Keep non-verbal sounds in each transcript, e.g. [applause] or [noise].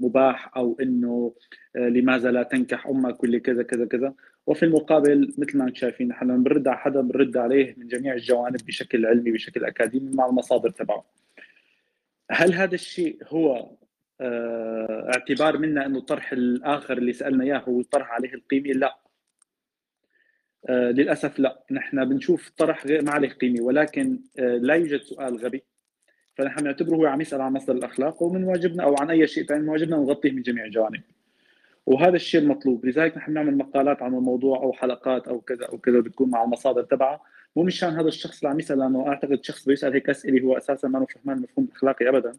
مباح أو إنه آه، لماذا لا تنكح أمك واللي كذا كذا كذا. وفي المقابل مثل ما أنتم شايفين نحن بنرد على حدا بنرد عليه من جميع الجوانب بشكل علمي بشكل أكاديمي مع المصادر تبعه. هل هذا الشيء هو آه اعتبار منا إنه الطرح الآخر اللي سألنا إياه هو الطرح عليه القيمة؟ لا. آه للأسف لا. نحن بنشوف طرح غير ما عليه قيمة ولكن آه لا يوجد سؤال غبي. فنحن بنعتبره هو عم يسأل عن مصدر الأخلاق ومن واجبنا أو عن أي شيء ثاني من واجبنا نغطيه من جميع الجوانب وهذا الشيء المطلوب. لذلك نحن بنعمل مقالات عن الموضوع أو حلقات أو كذا أو كذا بتكون مع المصادر تبعها. مو مشان هذا الشخص اللي عم يسأل لأنه أعتقد شخص بيسال هيك أسئلة هو أساسا ما فهمان المفهوم الأخلاقي ابدا.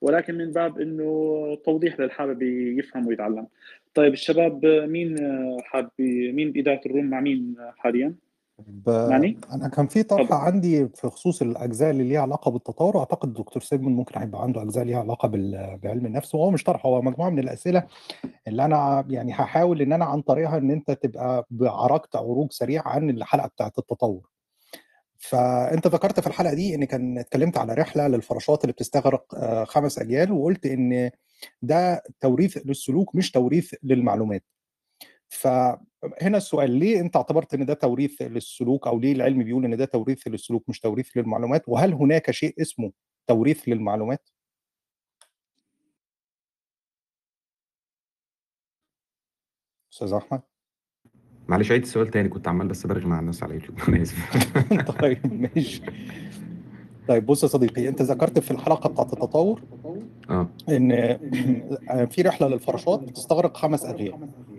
ولكن من باب إنه توضيح للحابب يفهم ويتعلم. طيب الشباب مين حاب مين باداره الروم مع مين حاليا؟ ب... معني؟ أنا كان في طرح عندي في خصوص الأجزاء اللي ليها علاقة بالتطور. واعتقد الدكتور سيجمون ممكن هيبقى عنده أجزاء ليها علاقة بال... بعلم النفس وهو مش طرح هو مجموعة من الأسئلة اللي أنا يعني هحاول إن أنا عن طريقها إن أنت تبقى عرجت عروج سريع عن الحلقة بتاعت التطور. فأنت ذكرت في الحلقة دي إن كان اتكلمت على رحلة للفراشات اللي بتستغرق خمس أجيال وقلت إن ده توريث للسلوك مش توريث للمعلومات. فهنا السؤال ليه انت اعتبرت ان ده توريث للسلوك أو ليه العلم بيقول ان ده توريث للسلوك مش توريث للمعلومات؟ وهل هناك شيء اسمه توريث للمعلومات؟ أستاذ أحمد؟ معلش عيد السؤال تاني كنت عمال بس برغي مع الناس على يوتيوب. [laughs] أنا آسف. [laughs] طيب ماشي. طيب بص يا صديقي انت ذكرت في الحلقة بتاعت التطور آه. إن [clears throat] في رحلة للفراشات بتستغرق خمس اغيار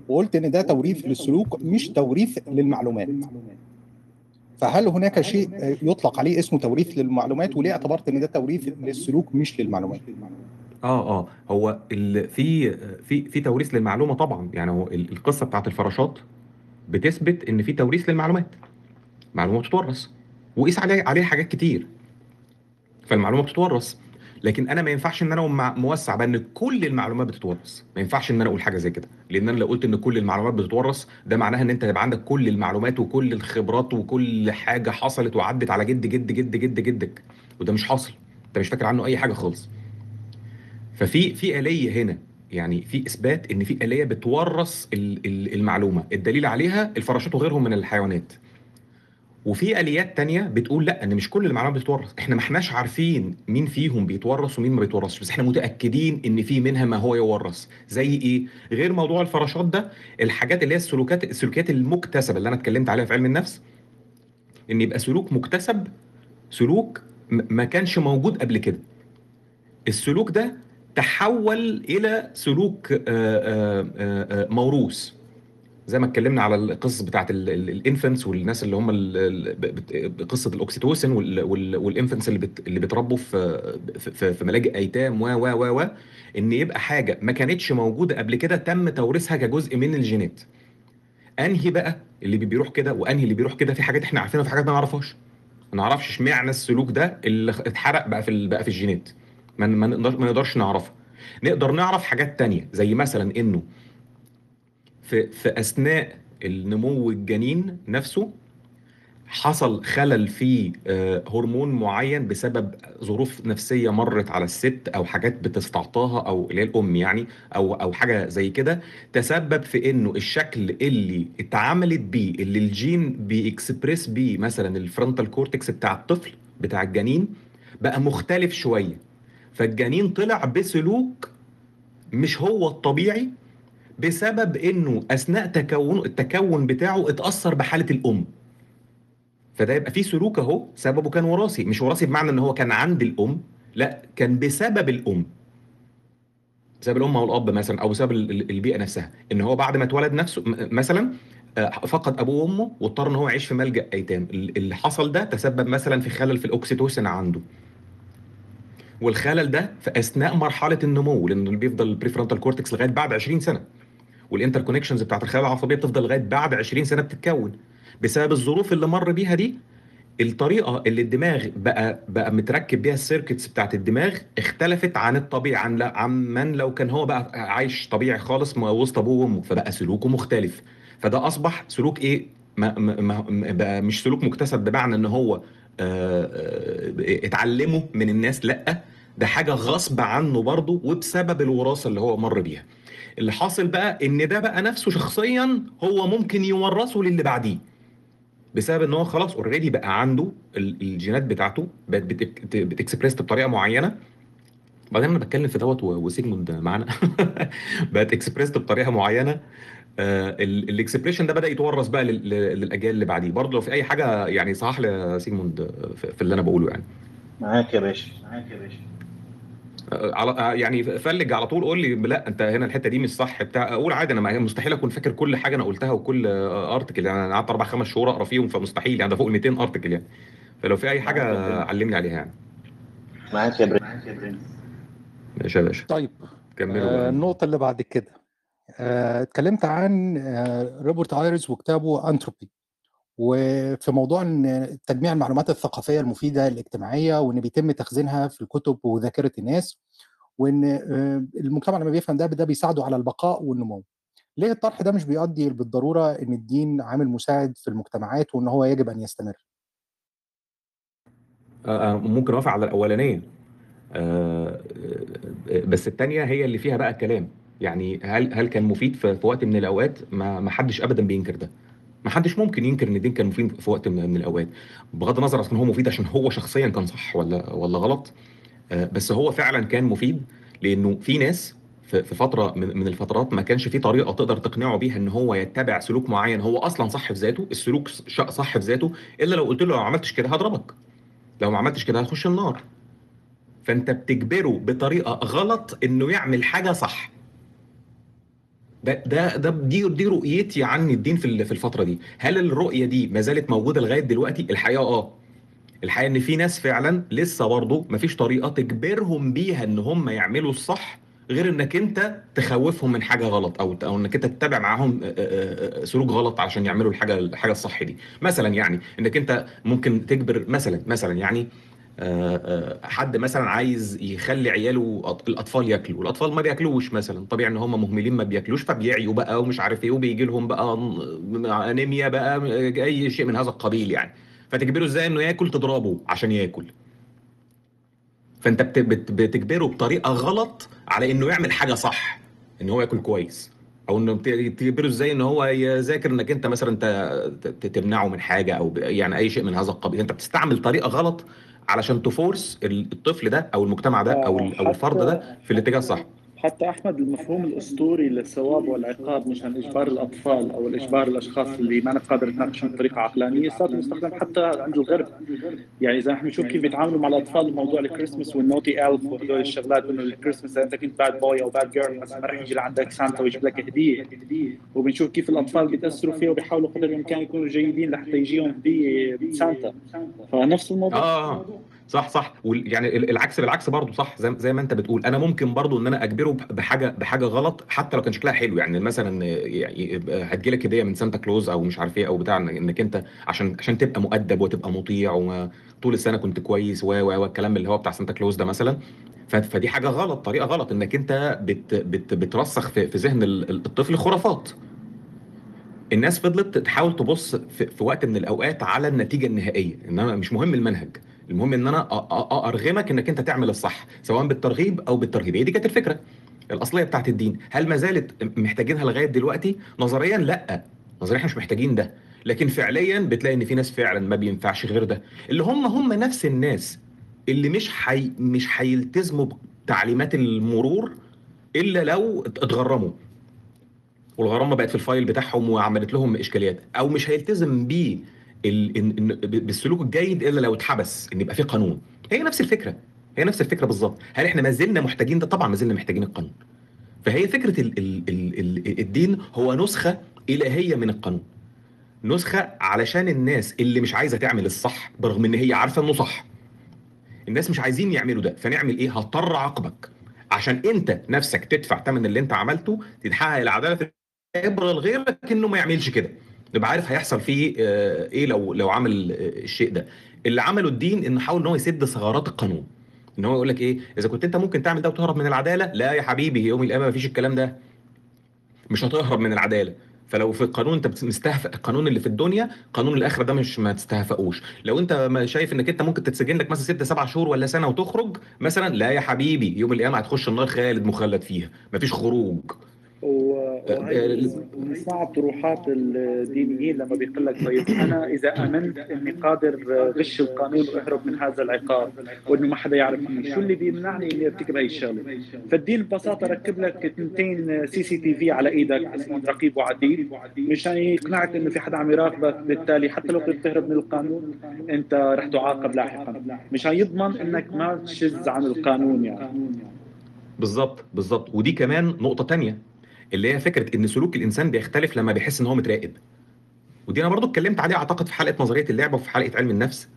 وقلت إن ده توريث للسلوك مش توريث للمعلومات. فهل هناك شيء يطلق عليه اسمه توريث للمعلومات؟ وليه اعتبرت إن ده توريث للسلوك مش للمعلومات؟ آه آه. هو. في في في توريث للمعلومة طبعا. يعني هو القصة بتاعت الفراشات بتثبت إن في توريث للمعلومات. معلومة بتتورث وقيس عليها عليها حاجات كتير. فالمعلومة بتتورث. لكن أنا ما ينفعش إن أنا موسع بقى إن كل المعلومات بتتورث. ما ينفعش إن أنا أقول حاجة زي كده. لأن أنا لو قلت إن كل المعلومات بتتورث ده معناها إن أنت هيبقى عندك كل المعلومات وكل الخبرات وكل حاجة حصلت وعدت على جد جد جد جد جدك. وده مش حاصل. أنت مش فاكر عنه أي حاجة خالص. ففي في آلية هنا يعني في إثبات إن في آلية بتورث المعلومة. الدليل عليها الفراشات وغيرهم من الحيوانات. وفي آليات تانية بتقول لا إن مش كل المعلومات بتتورث إحنا ما إحناش عارفين مين فيهم بيتورث ومين ما بيتورثش بس إحنا متأكدين إن في منها ما هو يورث. زي إيه؟ غير موضوع الفراشات ده الحاجات اللي هي السلوكات السلوكيات المكتسبة اللي أنا اتكلمت عليها في علم النفس إن يبقى سلوك مكتسب سلوك ما كانش موجود قبل كده. السلوك ده تحول إلى سلوك موروث. زي ما اتكلمنا على القصص بتاعت ال infants والناس اللي هم قصة ال oxytocin وال infants اللي بت اللي بيتربوا في في, في ملاجئ أيتام و و و إن يبقى حاجة ما كانتش موجودة قبل كده تم توريثها كجزء من الجينات. أنهي بقى اللي بيروح كده وأنهي اللي بيروح كده؟ في حاجات إحنا عارفينها وفي حاجات ما نعرفهاش. ما نعرفش اشمعنى السلوك ده اللي اتحرق بقى في بقى في الجينات. ما نقدرش ما نقدرش نعرفها نقدر نعرف حاجات تانية زي مثلا إنه في في أثناء النمو الجنين نفسه حصل خلل في هرمون معين بسبب ظروف نفسية مرت على الست أو حاجات بتتعاطاها أو اللي هي الأم يعني أو أو حاجة زي كده تسبب في إنه الشكل اللي اتعملت بيه اللي الجين بيكسبريس بيه مثلا ال frontal cortex بتاع الطفل بتاع الجنين بقى مختلف شوية. فالجنين طلع بسلوك مش هو الطبيعي بسبب إنه أثناء تكون التكون بتاعه اتأثر بحالة الأم. فده يبقى في سلوك أهو سببه كان وراثي. مش وراثي بمعنى إن هو كان عند الأم لا كان بسبب الأم. بسبب الأم أو الأب مثلا أو بسبب البيئة نفسها. إن هو بعد ما اتولد نفسه مثلا فقد أبوه وأمه واضطر إن هو يعيش في ملجأ أيتام. اللي حصل ده تسبب مثلا في خلل في ال oxytocin عنده. والخلل ده في أثناء مرحلة النمو لأنه بيفضل ال prefrontal cortex لغاية بعد 20 سنة. وال interconnections بتاعت الخلايا العصبية بتفضل لغاية بعد 20 سنة بتتكون. بسبب الظروف اللي مر بيها دي الطريقة اللي الدماغ بقى بقى متركب بيها ال circuits بتاعت الدماغ اختلفت عن الطبيعي عن عن من لو كان هو بقى عايش طبيعي خالص وسط أبوه وأمه فبقى سلوكه مختلف. فده أصبح سلوك إيه؟ ما ما بقى مش سلوك مكتسب بمعنى إن هو آه آه اتعلمه من الناس لأ ده حاجة غصب عنه برضه وبسبب الوراثة اللي هو مر بيها. اللي حاصل بقى إن ده بقى نفسه شخصيا هو ممكن يورثه للي بعديه. بسبب إن هو خلاص already بقى عنده الجينات بتاعته بقت بتكسبريس بطريقة معينة. بعدين أنا بتكلم في دوت وسيجموند معانا. [laughs] بقت اكسبريس بطريقة معينة. ال expression ده بدأ يتورث بقى للأجيال اللي بعديه. برضه لو في أي حاجة يعني صحح لي سيجموند في اللي أنا بقوله يعني. معاك يا باشا معاك يا باشا. على يعني flag على طول قول لي لا انت هنا الحتة دي مش صح بتاع أقول عادي أنا مستحيل أكون فاكر كل حاجة أنا قلتها وكل article يعني أنا قعدت أربع خمس شهور أقرأ فيهم فمستحيل يعني ده فوق ال 200 article يعني. فلو في أي حاجة علمني عليها يعني. معاك يا برنس. ماشي يا باشا. طيب كملوا آه النقطة اللي بعد كده. آه اتكلمت عن آه روبرت ايرز وكتابه انتروبي وفي موضوع إن تجميع المعلومات الثقافية المفيدة الاجتماعية وإن بيتم تخزينها في الكتب وذاكرة الناس وإن المجتمع لما بيفهم ده ده بيساعده على البقاء والنمو. ليه الطرح ده مش بيؤدي بالضرورة إن الدين عامل مساعد في المجتمعات وإن هو يجب أن يستمر؟ ممكن اوافق على الاولانيه بس الثانية هي اللي فيها بقى الكلام يعني هل هل كان مفيد في وقت من الأوقات ما ما حدش ابدا بينكر ده ما حدش ممكن ينكر إن الدين كان مفيد في وقت من الأوقات. بغض النظر أصلا هو مفيد عشان هو شخصيا كان صح ولا ولا غلط. بس هو فعلا كان مفيد لأنه في ناس في فترة من الفترات ما كانش في طريقة تقدر تقنعه بيها إن هو يتبع سلوك معين. هو أصلا صح في ذاته السلوك صح في ذاته إلا لو قلت له لو ما عملتش كده هضربك. لو ما عملتش كده هتخش النار. فأنت بتجبره بطريقة غلط إنه يعمل حاجة صح. ده ده ده دي دي رؤيتي عن الدين في في الفترة دي. هل الرؤية دي ما زالت موجودة لغاية دلوقتي؟ الحقيقة آه. الحقيقة إن في ناس فعلا لسه برضه ما فيش طريقة تجبرهم بيها إن هم يعملوا الصح غير إنك أنت تخوفهم من حاجة غلط أو أو إنك أنت تتبع معاهم سلوك غلط عشان يعملوا الحاجة الحاجة الصح دي. مثلا يعني إنك أنت ممكن تجبر مثلا مثلا يعني حد مثلا عايز يخلي عياله الأطفال ياكلوا والاطفال ما بياكلوش مثلا طبيعي إن هم مهملين ما بياكلوش فبيعيوا بقى ومش عارف إيه وبيجي لهم بقى أنيميا بقى أي شيء من هذا القبيل يعني. فتجبره إزاي إنه ياكل؟ تضربه عشان ياكل. فأنت بتجبره بطريقة غلط على إنه يعمل حاجة صح إن هو ياكل كويس. أو إنه تجبره إزاي إن هو يذاكر إنك أنت مثلا تمنعه من حاجة أو يعني أي شيء من هذا القبيل. أنت بتستعمل طريقة غلط علشان ت force الطفل ده أو المجتمع ده أو أو الفرد ده في الاتجاه الصح. حتى أحمد المفهوم الأسطوري للثواب والعقاب مشان إجبار الأطفال أو اجبار الأشخاص اللي ما قادر تناقشهم بطريقة عقلانية صار مستخدم حتى عند الغرب يعني إذا إحنا بنشوف كيف بيتعاملوا مع الأطفال بموضوع ال Christmas وال naughty elf وهدول الشغلات إنه الكريسماس إذا أنت كنت bad boy أو bad girl مثلا ما رح يجي لعندك سانتا ويجيب لك هدية. وبنشوف كيف الأطفال بيتأثروا فيها وبيحاولوا قدر الإمكان يكونوا جيدين لحتى يجيهم هدية سانتا. فنفس الموضوع. آه. صح صح. يعني العكس بالعكس برضه صح زي, زي ما انت بتقول. أنا ممكن برضه إن أنا أجبره بحاجة بحاجة غلط حتى لو كان شكلها حلو. يعني مثلا يعني هتجي لك هدية من سانتا كلوز أو مش عارف إيه أو بتاع إنك أنت عشان عشان تبقى مؤدب وتبقى مطيع وطول السنة كنت كويس و والكلام اللي هو بتاع سانتا كلوز ده مثلا. فدي حاجة غلط طريقة غلط إنك أنت بت بت بترسخ في, في ذهن الطفل خرافات. الناس فضلت تحاول تبص في, في وقت من الأوقات على النتيجة النهائية. إنما مش مهم المنهج. المهم إن أنا أرغمك إنك أنت تعمل الصح سواء بالترغيب أو بالترهيب. هي دي كانت الفكرة الأصلية بتاعت الدين. هل ما زالت محتاجينها لغاية دلوقتي؟ نظريا لأ. نظريا إحنا مش محتاجين ده. لكن فعليا بتلاقي إن في ناس فعلا ما بينفعش غير ده. اللي هم هم نفس الناس اللي مش حي مش هيلتزموا بتعليمات المرور إلا لو اتغرموا. والغرامة بقت في الفايل بتاعهم وعملت لهم إشكاليات. أو مش هيلتزم بيه. بالسلوك الجيد إلا لو اتحبس إن يبقى في قانون. هي نفس الفكرة هي نفس الفكرة بالظبط. هل إحنا ما زلنا محتاجين ده؟ طبعا ما زلنا محتاجين القانون. فهي فكرة ال ال ال الدين هو نسخة إلهية من القانون. نسخة علشان الناس اللي مش عايزة تعمل الصح برغم إن هي عارفة إنه صح. الناس مش عايزين يعملوا ده فنعمل إيه؟ هضطر اعاقبك عشان أنت نفسك تدفع ثمن اللي أنت عملته تتحقق العدالة في عبره لغيرك إنه ما يعملش كده. نبقى عارف هيحصل فيه إيه لو لو عمل الشيء ده. اللي عمله الدين إنه حاول إن هو يسد ثغرات القانون. إن هو يقول لك إيه إذا كنت أنت ممكن تعمل ده وتهرب من العدالة لا يا حبيبي يوم القيامة ما فيش الكلام ده. مش هتهرب من العدالة. فلو في القانون أنت مستهفئ القانون اللي في الدنيا قانون الآخرة ده مش ما تستهفئوش لو أنت شايف إنك أنت ممكن تتسجن لك مثلا ست سبع شهور ولا سنة وتخرج مثلا لا يا حبيبي يوم القيامة هتخش النار خالد مخلد فيها. مفيش خروج. وهي صعب طروحات الدينيين لما بيقول لك طيب أنا إذا آمنت إني قادر غش القانون وأهرب من هذا العقاب وإنه ما حدا يعرفني شو اللي بيمنعني إني أرتكب هي الشغلة؟ فالدين ببساطة ركب لك اثنتين CCTV على إيدك اسمهم رقيب وعتيد مشان يقنعك إنه في حدا عم يراقبك بالتالي حتى لو كنت تهرب من القانون أنت رح تعاقب لاحقا مشان يضمن إنك ما تشذ عن القانون يعني. بالظبط بالظبط ودي كمان نقطة تانية. اللي هي فكرة إن سلوك الإنسان بيختلف لما بيحس إن هو متراقب. ودي أنا برضو اتكلمت عليها أعتقد في حلقة نظرية اللعبه وفي حلقة علم النفس.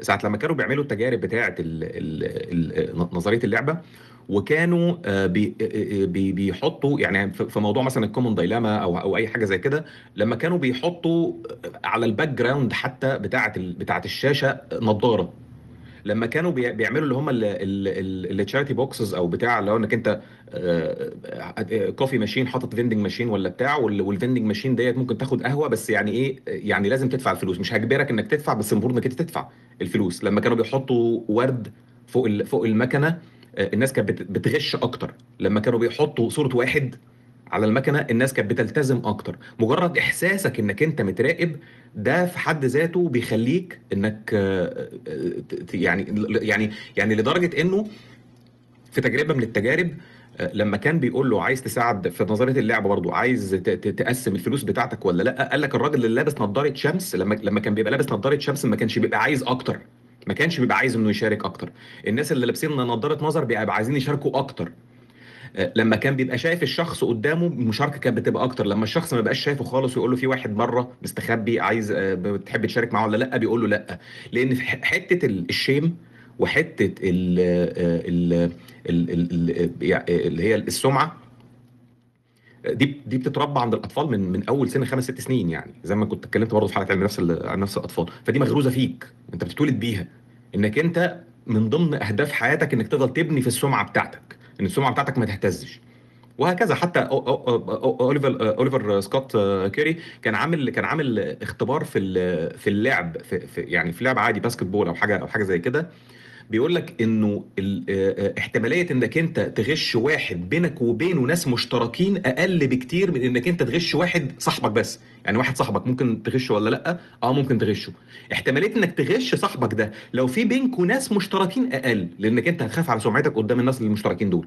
ساعة لما كانوا بيعملوا التجارب بتاعة نظرية اللعبة وكانوا بي بي بيحطوا يعني في موضوع مثلا ال common dilemma أو أو أي حاجة زي كده لما كانوا بيحطوا على ال background حتى بتاعة بتاعة الشاشة نظارة. لما كانوا بيعملوا اللي هم ال charity boxes أو بتاع اللي هو انك انت coffee machine حاطط vending machine ولا بتاع وال vending machine ديت ممكن تاخد قهوة بس يعني إيه يعني لازم تدفع الفلوس. مش هجبرك انك تدفع بس المفروض انك انت تدفع الفلوس. لما كانوا بيحطوا ورد فوق فوق المكنة الناس كانت بتغش أكتر. لما كانوا بيحطوا صورة واحد على المكنة الناس كانت بتلتزم أكتر. مجرد إحساسك إنك أنت متراقب ده في حد ذاته بيخليك إنك يعني يعني يعني لدرجة إنه في تجربة من التجارب لما كان بيقول له عايز تساعد في نظرية اللعبه برضو عايز تقسم الفلوس بتاعتك ولا لأ قال لك الراجل اللي لابس نظارة شمس لما لما كان بيبقى لابس نظارة شمس ما كانش بيبقى عايز أكتر. ما كانش بيبقى عايز إنه يشارك أكتر. الناس اللي لابسين نظارة نظر بيبقى عايزين يشاركوا أكتر. لما كان بيبقى شايف الشخص قدامه المشاركه كانت بتبقى أكتر. لما الشخص ما بقاش شايفه خالص ويقول له في واحد بره مستخبي عايز بتحب تشارك معاه ولا لأ؟ بيقول له لأ. لأن في حتة الشيم وحتة ال اللي هي السمعة دي دي بتتربى عند الأطفال من من أول سن خمس ست سنين يعني. زي ما كنت اتكلمت برضه في حلقة علم نفس عن نفس الأطفال. فدي مغروزة فيك. أنت بتتولد بيها. إنك أنت من ضمن أهداف حياتك إنك تفضل تبني في السمعة بتاعتك. إن السمعة بتاعتك ما تهتزش. وهكذا حتى أوليفر أوليفر سكوت كيري كان عامل كان عامل اختبار في في اللعب في, في يعني في لعب عادي basketball أو حاجة أو حاجة زي كده. بيقول لك إنه احتمالية إنك أنت تغش واحد بينك وبينه ناس مشتركين أقل بكتير من إنك أنت تغش واحد صاحبك بس. يعني واحد صاحبك ممكن تغشه ولا لأ؟ آه ممكن تغشه. احتمالية إنك تغش صاحبك ده لو في بينكوا ناس مشتركين أقل لأنك أنت هتخاف على سمعتك قدام الناس المشتركين دول.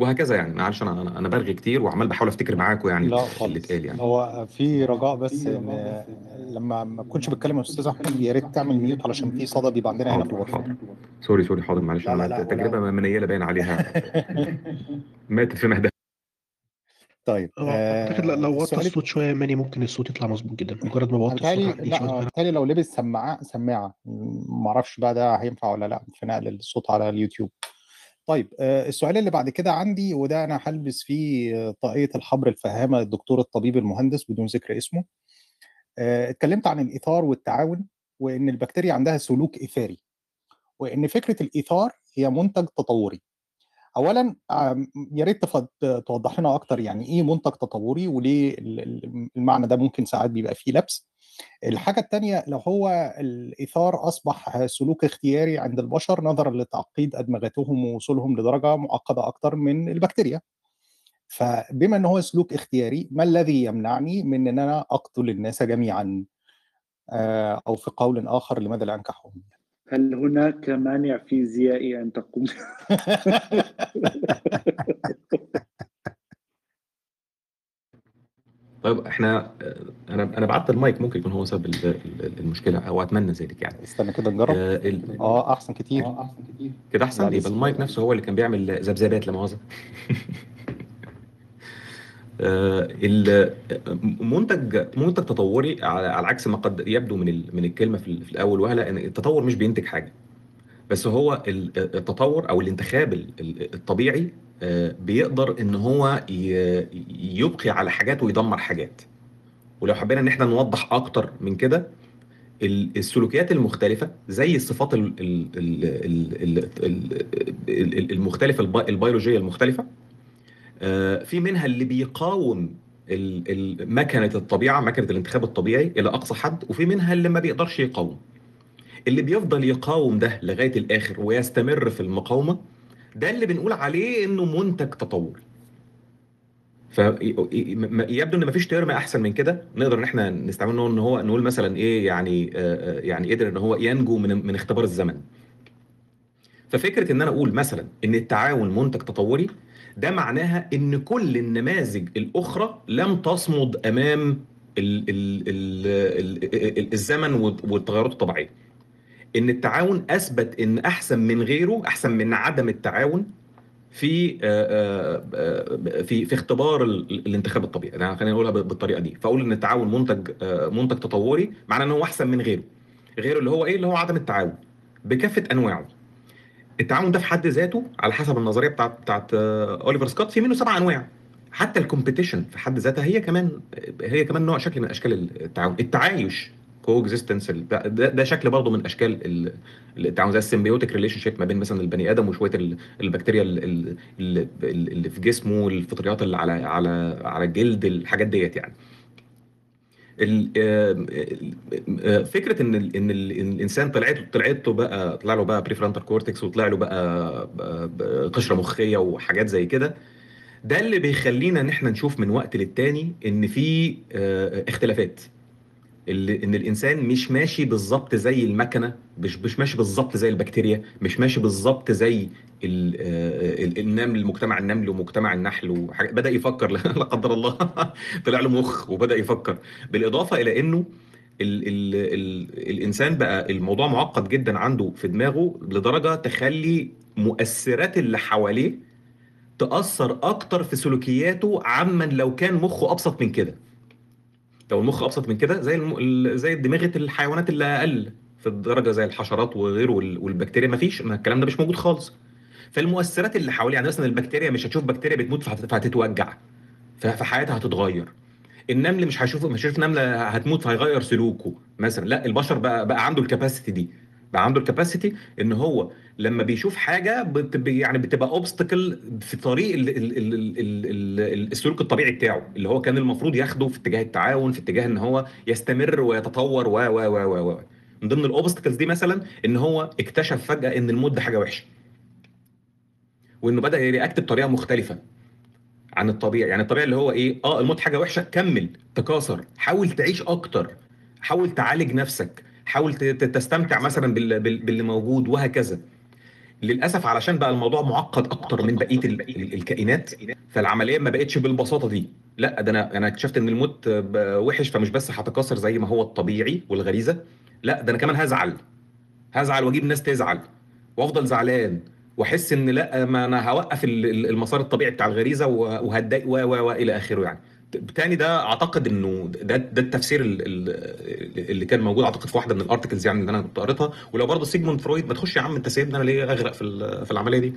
وهكذا يعني. معلش أنا أنا برغي كتير وعمال بحاول أفتكر معاكم يعني لا اللي اتقال يعني. هو في رجاء بس إن لما ما تكونش بتكلم يا أستاذ أحمد يا ريت تعمل mute علشان في صدى بيبقى عندنا هنا في حاضر الغرفه حاضر. sorry sorry حاضر معلش. لا لا أنا لا تجربة ولا منيلة باين عليها. [laughs] ماتت في مهدها. طيب هو أعتقد لا- آه لو وطى الصوت شوية ماني ممكن الصوت يطلع مظبوط جدا. مجرد ما بوطي الصوت لا صغيرة. بتهيألي لو لبس سماعة سماعة. م- معرفش بقى ده هينفع ولا لا. في نقل الصوت على اليوتيوب. طيب آه، السؤال اللي بعد كده عندي وده أنا هلبس فيه آه، طاقية الحبر الفهامة الدكتور الطبيب المهندس بدون ذكر اسمه. آه، اتكلمت عن الإيثار والتعاون وإن البكتيريا عندها سلوك إيثاري وإن فكرة الإيثار هي منتج تطوري. اولا يا ريت توضح لنا أكتر يعني إيه منتج تطوري وليه ال- ال- المعنى ده ممكن ساعات بيبقى فيه لبس. الحاجة الثانية لو هو الإيثار أصبح سلوك اختياري عند البشر نظرا لتعقيد أدمغتهم ووصولهم لدرجة معقدة أكتر من البكتيريا. فبما إن هو سلوك اختياري ما الذي يمنعني من إن أنا أقتل الناس جميعا؟ آه، أو في قول آخر لماذا لا أنكحهم؟ هل هناك مانع فيزيائي أن تقوم؟ [laughs] طيب إحنا أنا أنا بعت المايك ممكن يكون هو سبب ال- ال- المشكلة أو أتمنى ذلك يعني. استنى كده نجرب. آه، ال- آه أحسن كتير. كده أحسن. يبقى. المايك نفسه هو اللي كان بيعمل ذبذبات لا مؤاخذه [laughs] آه، ال- منتج تطوري على عكس ما قد يبدو من من الكلمة في ال- في الأول وهله إن التطور مش بينتج حاجة بس هو ال- التطور أو الانتخاب ال- ال- الطبيعي آه، بيقدر إن هو يبقي على حاجات ويدمر حاجات. ولو حبينا إن إحنا نوضح أكتر من كده ال- السلوكيات المختلفة زي الصفات ال- ال- ال- في منها اللي بيقاوم مكنة الطبيعة مكنة الانتخاب الطبيعي إلى أقصى حد وفي منها اللي ما بيقدرش يقاوم. اللي بيفضل يقاوم ده لغاية الآخر ويستمر في المقاومة ده اللي بنقول عليه إنه منتج تطوري فيبدو إن مفيش ترم أحسن من كده. نقدر إن إحنا نستعمله إن هو نقول مثلا إيه يعني آه، آه، يعني قدر إن هو ينجو من من اختبار الزمن. ففكرة إن أنا أقول مثلا إن التعاون منتج تطوري ده معناها إن كل النماذج الأخرى لم تصمد أمام ال ال ال ال ال الزمن والتغيرات الطبيعية. إن التعاون أثبت إن أحسن من غيره أحسن من عدم التعاون في في في اختبار ال- الانتخاب الطبيعي. يعني خلينا نقولها بالطريقة دي. فأقول إن التعاون منتج منتج تطوري معناه إن هو أحسن من غيره. غيره اللي هو إيه؟ اللي هو عدم التعاون. بكافة أنواعه. التعاون ده في حد ذاته على حسب النظرية بتاعت بتاعت آه، أوليفر سكوت في منه سبع أنواع. حتى ال competition في حد ذاتها هي كمان هي كمان نوع شكل من أشكال التعاون. التعايش co-existence ده, ده شكل برضه من أشكال ال- التعاون زي ال symbiotic relationship ما بين مثلا البني آدم وشوية ال- البكتيريا ال- ال- ال- اللي في جسمه الفطريات اللي على على على الجلد الحاجات ديت يعني. فكرة إن ال- إن إن الإنسان طلعت طلعت له بقى طلع له بقى prefrontal cortex وطلع له بقى بقى قشرة مخية وحاجات زي كده ده اللي بيخلينا إن إحنا نشوف من وقت للتاني إن في آه، اختلافات. اللي إن الإنسان مش ماشي بالظبط زي المكنة مش مش ماشي بالظبط زي البكتيريا مش ماشي بالظبط زي آه، ال- النمل مجتمع النمل ومجتمع النحل بدأ يفكر [laughs] لا قدر الله طلع له مخ وبدأ يفكر. بالإضافة إلى إنه ال ال ال الإنسان بقى الموضوع معقد جدا عنده في دماغه لدرجة تخلي مؤثرات اللي حواليه تأثر أكتر في سلوكياته عمن لو كان مخه أبسط من كده. لو المخ أبسط من كده زي الم... ال- زي دماغة الحيوانات اللي أقل في الدرجة زي الحشرات وغيره وال- والبكتيريا ما فيش ما الكلام ده مش موجود خالص. فالمؤثرات اللي حواليه يعني مثلا البكتيريا مش هتشوف بكتيريا بتموت فهت- فهتتوجع فحياتها هتتغير. النمل مش هيشوف مش هيشوف نملة هتموت فهيغير سلوكه مثلا. لا البشر بقى بقى عنده ال capacity دي بقى عنده ال capacity إن هو لما بيشوف حاجة بت يعني بتبقى obstacle في طريق ال ال ال ال ال ال السلوك الطبيعي بتاعه اللي هو كان المفروض ياخده في اتجاه التعاون في اتجاه إن هو يستمر ويتطور و و و و من ضمن ال obstacles دي مثلا إن هو اكتشف فجأة إن الموت ده حاجة وحشة وإنه بدأ يرياكت بطريقة مختلفة عن الطبيعي يعني الطبيعي اللي هو إيه آه الموت حاجة وحشة كمل تكاثر حاول تعيش أكتر حاول تعالج نفسك حاول تستمتع مثلا بال- بال- باللي موجود وهكذا. للأسف علشان بقى الموضوع معقد أكتر من بقية ال- ال- الكائنات فالعملية ما بقتش بالبساطة دي. لا ده أنا أنا اكتشفت إن الموت وحش فمش بس هتكاثر زي ما هو الطبيعي والغريزة. لا ده أنا كمان هزعل. هزعل وأجيب ناس تزعل وأفضل زعلان وأحس إن لا ما أنا هوقف ال- ال- المسار الطبيعي بتاع الغريزة وهتضايق و و إلى آخره يعني. بالتالي ده أعتقد إنه ده ده التفسير ال- ال- اللي كان موجود أعتقد في واحدة من ال articles يعني اللي أنا كنت قريتها. ولو برضه سيجموند فرويد ما تخش يا عم أنت سايبني أنا ليه أغرق في في العملية دي؟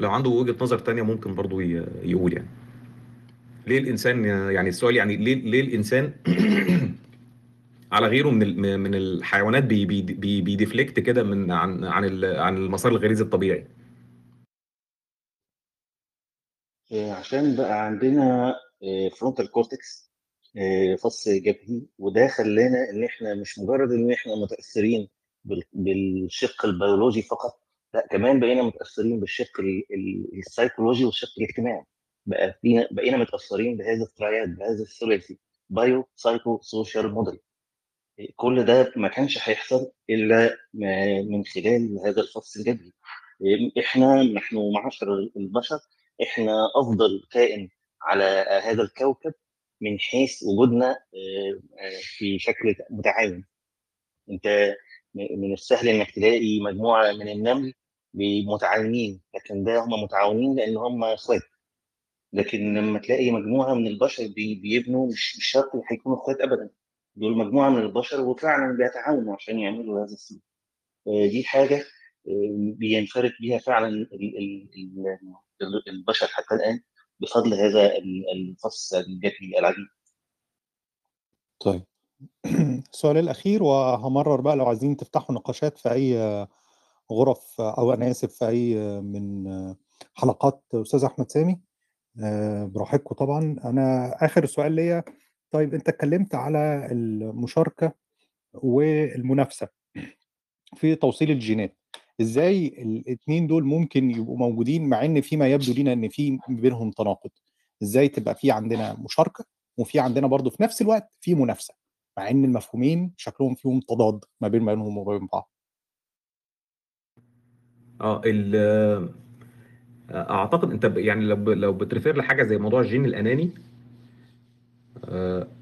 لو عنده وجهة نظر تانية ممكن برضه يقول يعني. ليه الإنسان يعني السؤال يعني ليه ليه الإنسان [clears throat] على غيره من من الحيوانات بي بي بي بي deflect كده من عن عن عن المسار الغريزي الطبيعي؟ آه، عشان بقى عندنا frontal cortex فص جبهي وده خلانا إن إحنا مش مجرد إن إحنا متأثرين بال- بالشق البيولوجي فقط لأ كمان بقينا متأثرين بالشق ال- ال- ال psychological والشق الاجتماعي. بقى بقينا متأثرين بهذا ال triad بهذا الثلاثي bio psycho social model كل ده ما كانش هيحصل إلا من خلال هذا الفص الجبهي. إحنا نحن معاشر البشر إحنا أفضل كائن على هذا الكوكب من حيث وجودنا آه، آه، في شكل متعاون. انت من السهل انك تلاقي مجموعة من النمل متعاونين لكن ده هم متعاونين لأن هم إخوات. لكن لما تلاقي مجموعة من البشر بي- بيبنوا مش مش شرط هيكونوا إخوات ابدا. دول مجموعة من البشر وفعلا بيتعاونوا عشان يعملوا هذا السلوك آه، دي حاجة بينفرد بيها فعلا ال- ال- ال- ال- البشر حتى الآن. بفضل هذا ال- الفص الجبهي العجيب. طيب. [clears throat] السؤال الأخير وهمرر بقى لو عايزين تفتحوا نقاشات في أي غرف أو أنا آسف في أي من حلقات أستاذ أحمد سامي. آه، براحتكم طبعا. أنا آخر سؤال ليا. طيب أنت اتكلمت على المشاركة والمنافسة في توصيل الجينات. إزاي الاثنين دول ممكن يبقوا موجودين مع إن فيما يبدو لنا إن في بينهم تناقض؟ إزاي تبقى في عندنا مشاركة وفي عندنا برضو في نفس الوقت في منافسة مع إن المفهومين شكلهم فيهم تضاد ما بين بينهم وما بين بعض؟ آه ال أعتقد أنت يعني لو لو بتريفير لحاجة زي موضوع الجين الأناني آه،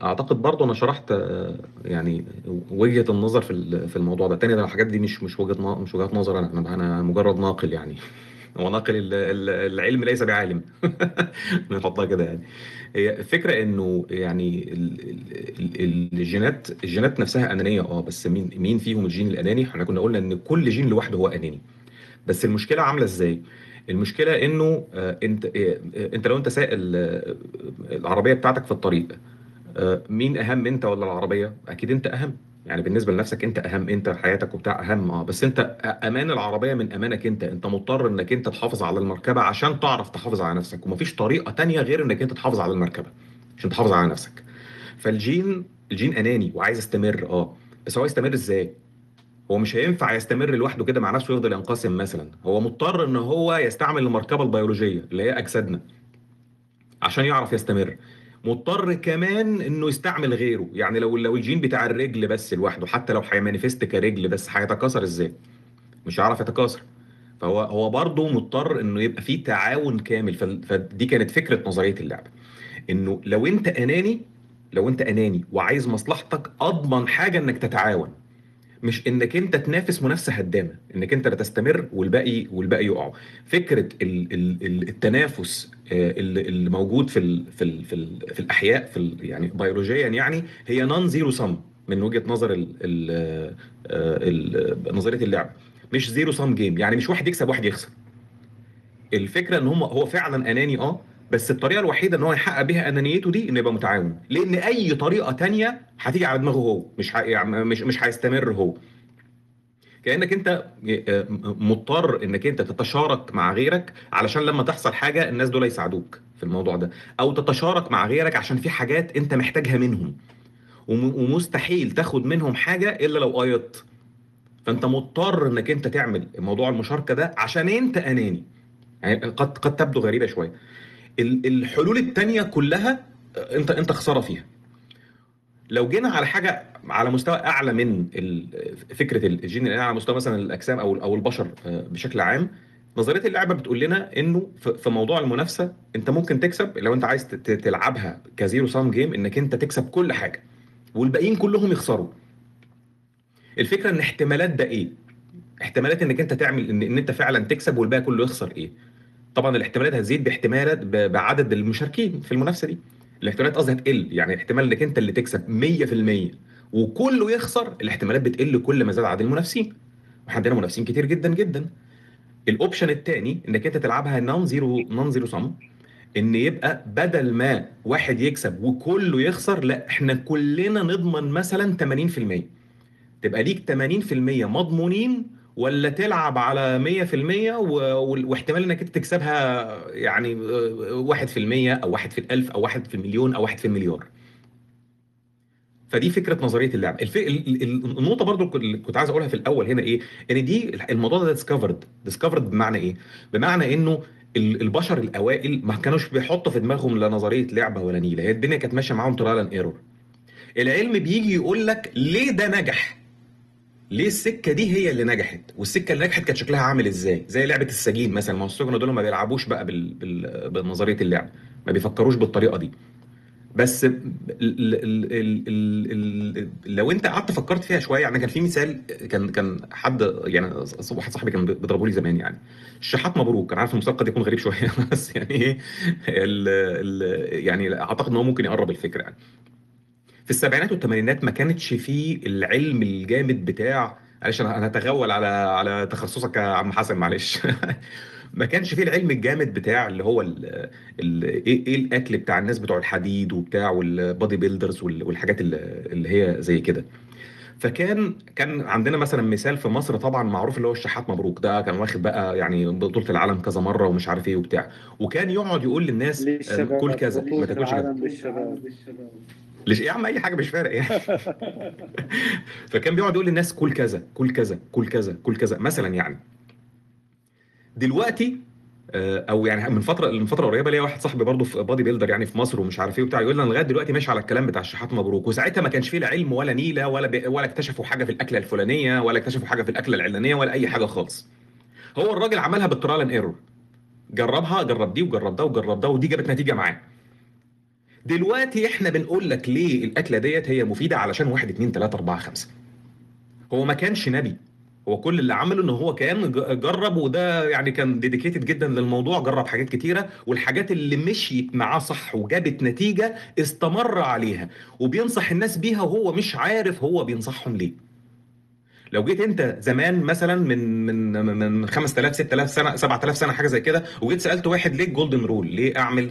أعتقد برضه أنا شرحت آه، يعني وجهة النظر في في الموضوع ده. تاني ده الحاجات دي مش مش وجهة مش وجهات نظر أنا أنا مجرد ناقل يعني. [laughs] هو ناقل ال- ال- العلم ليس بعالم. [laughs] نحطها كده يعني. هي الفكرة إنه يعني ال- ال- ال- الجينات الجينات نفسها أنانية آه بس مين مين فيهم الجين الأناني؟ إحنا كنا قلنا إن كل جين لوحده هو أناني. بس المشكلة عاملة إزاي؟ المشكلة إنه آه، أنت آه، آه، أنت لو أنت سائق ال- العربية بتاعتك في الطريق مين أهم أنت ولا العربية؟ أكيد أنت أهم. يعني بالنسبة لنفسك أنت أهم أنت حياتك وبتاع أهم آه بس أنت أمان العربية من أمانك أنت. أنت مضطر إنك أنت تحافظ على المركبة عشان تعرف تحافظ على نفسك. ومفيش طريقة تانية غير إنك أنت تحافظ على المركبة عشان تحافظ على نفسك. فالجين الجين أناني وعايز يستمر آه بس هو يستمر إزاي؟ هو مش هينفع يستمر لوحده كده مع نفسه ويفضل ينقسم مثلا. هو مضطر إن هو يستعمل المركبة البيولوجية اللي هي أجسادنا عشان يعرف يستمر. مضطر كمان إنه يستعمل غيره. يعني لو لو الجين بتاع الرجل بس لوحده حتى لو هيمانيفست كرجل بس هيتكاثر إزاي؟ مش هيعرف يتكاثر. فهو هو برضه مضطر إنه يبقى فيه تعاون كامل. فدي كانت فكرة نظرية اللعبة. إنه لو أنت أناني لو أنت أناني وعايز مصلحتك أضمن حاجة إنك تتعاون. مش إنك أنت تنافس منافسة هدامة إنك أنت لا تستمر والباقي والباقي يقعوا فكرة ال ال ال التنافس آه، اللي موجود في ال في ال في, ال في الأحياء في يعني بيولوجيا يعني هي non zero sum من وجهة نظر ال ال نظرية اللعب. مش zero sum game يعني مش واحد يكسب واحد يخسر. الفكرة إن هم هو فعلا أناني آه بس الطريقة الوحيدة إن هو يحقق بيها أنانيته دي إنه يبقى متعاون. لأن أي طريقة تانية هتيجي على دماغه هو مش. يعني مش مش هيستمر هو. كأنك أنت مضطر إنك أنت تتشارك مع غيرك علشان لما تحصل حاجة الناس دول يساعدوك في الموضوع ده. أو تتشارك مع غيرك عشان في حاجات أنت محتاجها منهم. وم- ومستحيل تاخد منهم حاجة إلا لو قيضت فأنت مضطر إنك أنت تعمل موضوع المشاركة ده عشان أنت أناني. يعني قد قد تبدو غريبة شوية. الحلول التانية كلها انت انت خسارة فيها. لو جينا على حاجة على مستوى أعلى من فكرة الجين على مستوى مثلا الأجسام أو أو البشر بشكل عام نظرية اللعبة بتقول لنا إنه في موضوع المنافسة أنت ممكن تكسب لو أنت عايز تلعبها ك zero sum game إنك أنت تكسب كل حاجة والباقيين كلهم يخسروا. الفكرة إن احتمالات ده إيه؟ احتمالات إنك أنت تعمل إن, إن أنت فعلا تكسب والباقي كله يخسر إيه؟ طبعا الاحتمالات هتزيد باحتمالات بعدد المشاركين في المنافسة دي. الاحتمالات قصدي هتقل يعني احتمال إنك أنت اللي تكسب 100% وكله يخسر الاحتمالات بتقل كل ما زاد عدد المنافسين. وإحنا عندنا منافسين كتير جدا جدا. ال option الثاني إنك أنت تلعبها non zero non zero sum إن يبقى بدل ما واحد يكسب وكله يخسر لا إحنا كلنا نضمن مثلا 80% تبقى ليك 80% مضمونين ولا تلعب على 100% و... و- واحتمال انك انت تكسبها يعني آه، 1% أو 1 في الألف أو 1 في المليون أو 1 في المليار. فدي فكرة نظرية اللعب. الف... ال- ال- النقطة برضو اللي كنت عايز أقولها في الأول هنا إيه؟ إن دي الموضوع ده discovered discovered بمعنى إيه؟ بمعنى إنه ال- البشر الأوائل ما كانوش بيحطوا في دماغهم لا نظرية لعبة ولا نيلة. هي الدنيا كانت ماشية معاهم trial and error العلم بيجي يقول لك ليه ده نجح؟ ليه السكة دي هي اللي نجحت؟ والسكة اللي نجحت كانت شكلها عامل إزاي؟ زي لعبة السجين مثلا. ما هو دول ما بيلعبوش بقى بال... بال... بنظرية اللعب. ما بيفكروش بالطريقة دي. بس ال... ال... ال... لو أنت قعدت فكرت فيها شوية يعني كان في مثال كان كان حد يعني واحد صاحبي كان بيضربه لي زمان يعني. الشحات مبروك. أنا عارف المثال قد يكون غريب شوية [laughs] بس يعني إيه. يعني أعتقد إن هو ممكن يقرب الفكرة يعني. في السبعينات والثمانينات ما كانتش فيه العلم الجامد بتاع معلش أنا أنا هتغول على على تخصصك يا عم حسن معلش. [laughs] ما كانش فيه العلم الجامد بتاع اللي هو ال ال إيه إيه الأكل بتاع الناس بتوع الحديد وبتاع والبادي بيلدرز وال- والحاجات اللي اللي هي زي كده. فكان كان عندنا مثلا مثال في مصر طبعا معروف اللي هو الشحات مبروك ده كان واخد بقى يعني بطولة العالم كذا مرة ومش عارف إيه وبتاع. وكان يقعد يقول للناس آه، كل كذا ما تاكلش كذا ليه؟ يا عم أي حاجة مش فارق يعني. [laughs] فكان بيقعد يقول للناس كل كذا كل كذا كل كذا كل كذا مثلا يعني. دلوقتي آه، أو يعني من فترة من فترة قريبة ليا واحد صاحبي برضه في body builder يعني في مصر ومش عارف إيه وبتاع يقول لي أنا لغاية دلوقتي ماشي على الكلام بتاع الشحات مبروك. وساعتها ما كانش فيه لا علم ولا نيلة ولا ولا اكتشفوا حاجة في الأكلة الفلانية ولا اكتشفوا حاجة في الأكلة العلانية ولا أي حاجة خالص. هو الراجل عملها بال trial and error جربها جرب دي وجرب ده وجرب ده ودي جابت نتيجة معاه. دلوقتي إحنا بنقول لك ليه الأكلة ديت هي مفيدة علشان 1 2 3 4 5 هو ما كانش نبي. هو كل اللي عمله إن هو كان جرب وده يعني كان dedicated جدا للموضوع جرب حاجات كتيرة والحاجات اللي مشيت معاه صح وجابت نتيجة استمر عليها. وبينصح الناس بيها وهو مش عارف هو بينصحهم ليه. لو جيت أنت زمان مثلا من من من 5000 6000 سنة 7000 سنة حاجة زي كده وجيت سألت واحد ليه ال golden rule ليه أعمل؟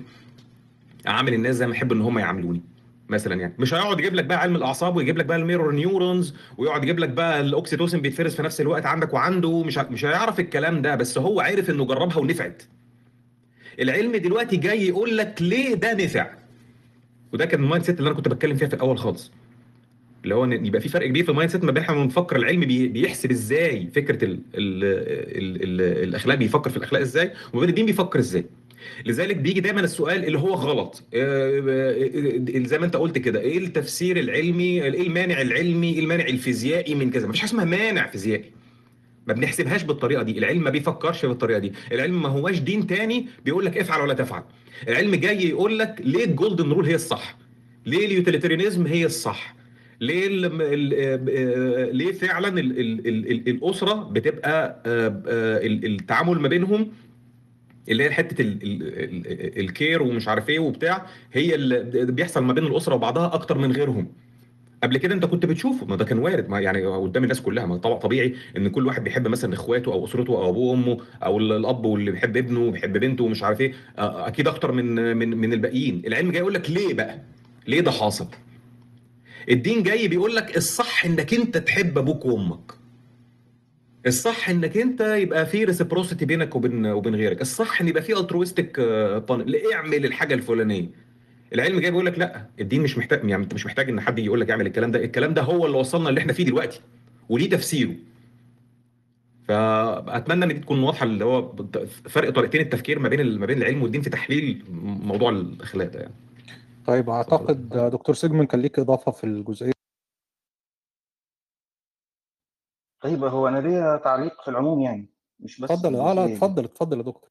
اعمل الناس زي ما احب إن هم يعاملوني مثلا يعني. مش هيقعد يجيب لك بقى علم الأعصاب ويجيب لك بقى ال mirror neurons ويقعد يجيب لك بقى ال oxytocin بيتفرز في نفس الوقت عندك وعنده مش مش هيعرف الكلام ده بس هو عارف إنه جربها ونفعت. العلم دلوقتي جاي يقول لك ليه ده نفع؟ وده كان ال mindset اللي أنا كنت بتكلم فيها في الأول خالص. اللي هو يبقى في فرق كبير في ال mindset ما بين إحنا بنفكر العلم بيحسب إزاي فكرة ال ال ال ال الأخلاق بيفكر في الأخلاق إزاي وما بين الدين بيفكر إزاي. لذلك بيجي دايما السؤال اللي هو غلط. آه، آه، زي ما انت قلت كده إيه التفسير العلمي إيه المانع العلمي إيه المانع الفيزيائي من كذا؟ مفيش حاجة اسمها مانع فيزيائي. ما بنحسبهاش بالطريقة دي العلم ما بيفكرش بالطريقة دي. العلم ما هواش دين تاني بيقول لك افعل ولا تفعل. العلم جاي يقول لك ليه ال golden rule هي الصح؟ ليه ال utilitarianism هي الصح؟ ليه آه، ليه فعلا ال ال ال الأسرة بتبقى التعامل ما بينهم اللي هي حتة الكير ومش عارف إيه وبتاع هي اللي بيحصل ما بين الأسرة وبعضها أكتر من غيرهم. قبل كده أنت كنت بتشوفه ما ده كان وارد ما يعني قدام الناس كلها ما طبعا طبيعي إن كل واحد بيحب مثلا إخواته أو أسرته أو أبوه وأمه أو الأب واللي بيحب ابنه وبيحب بنته ومش عارف إيه أكيد أكتر من من من الباقيين. العلم جاي يقول لك ليه بقى؟ ليه ده حاصل؟ الدين جاي بيقول لك الصح إنك أنت تحب أبوك وأمك. الصح إنك أنت يبقى في reciprocity بينك وبين وبين غيرك. الصح إن يبقى في altruistic اعمل الحاجة الفلانية. العلم جاي بيقول لك لأ الدين مش محتاج يعني انت مش محتاج إن حد يقول لك اعمل الكلام ده. الكلام ده هو اللي وصلنا اللي إحنا فيه دلوقتي وليه تفسيره. فاتمنى إن دي تكون واضحة اللي هو فرق طريقتين التفكير ما بين ما بين العلم والدين في تحليل موضوع الأخلاق ده يعني. طيب أعتقد دكتور سيجموند كان ليك إضافة في الجزئية طيب هو أنا ليا تعليق في العموم يعني مش بس اتفضل آه لا اتفضل اتفضل يا دكتور.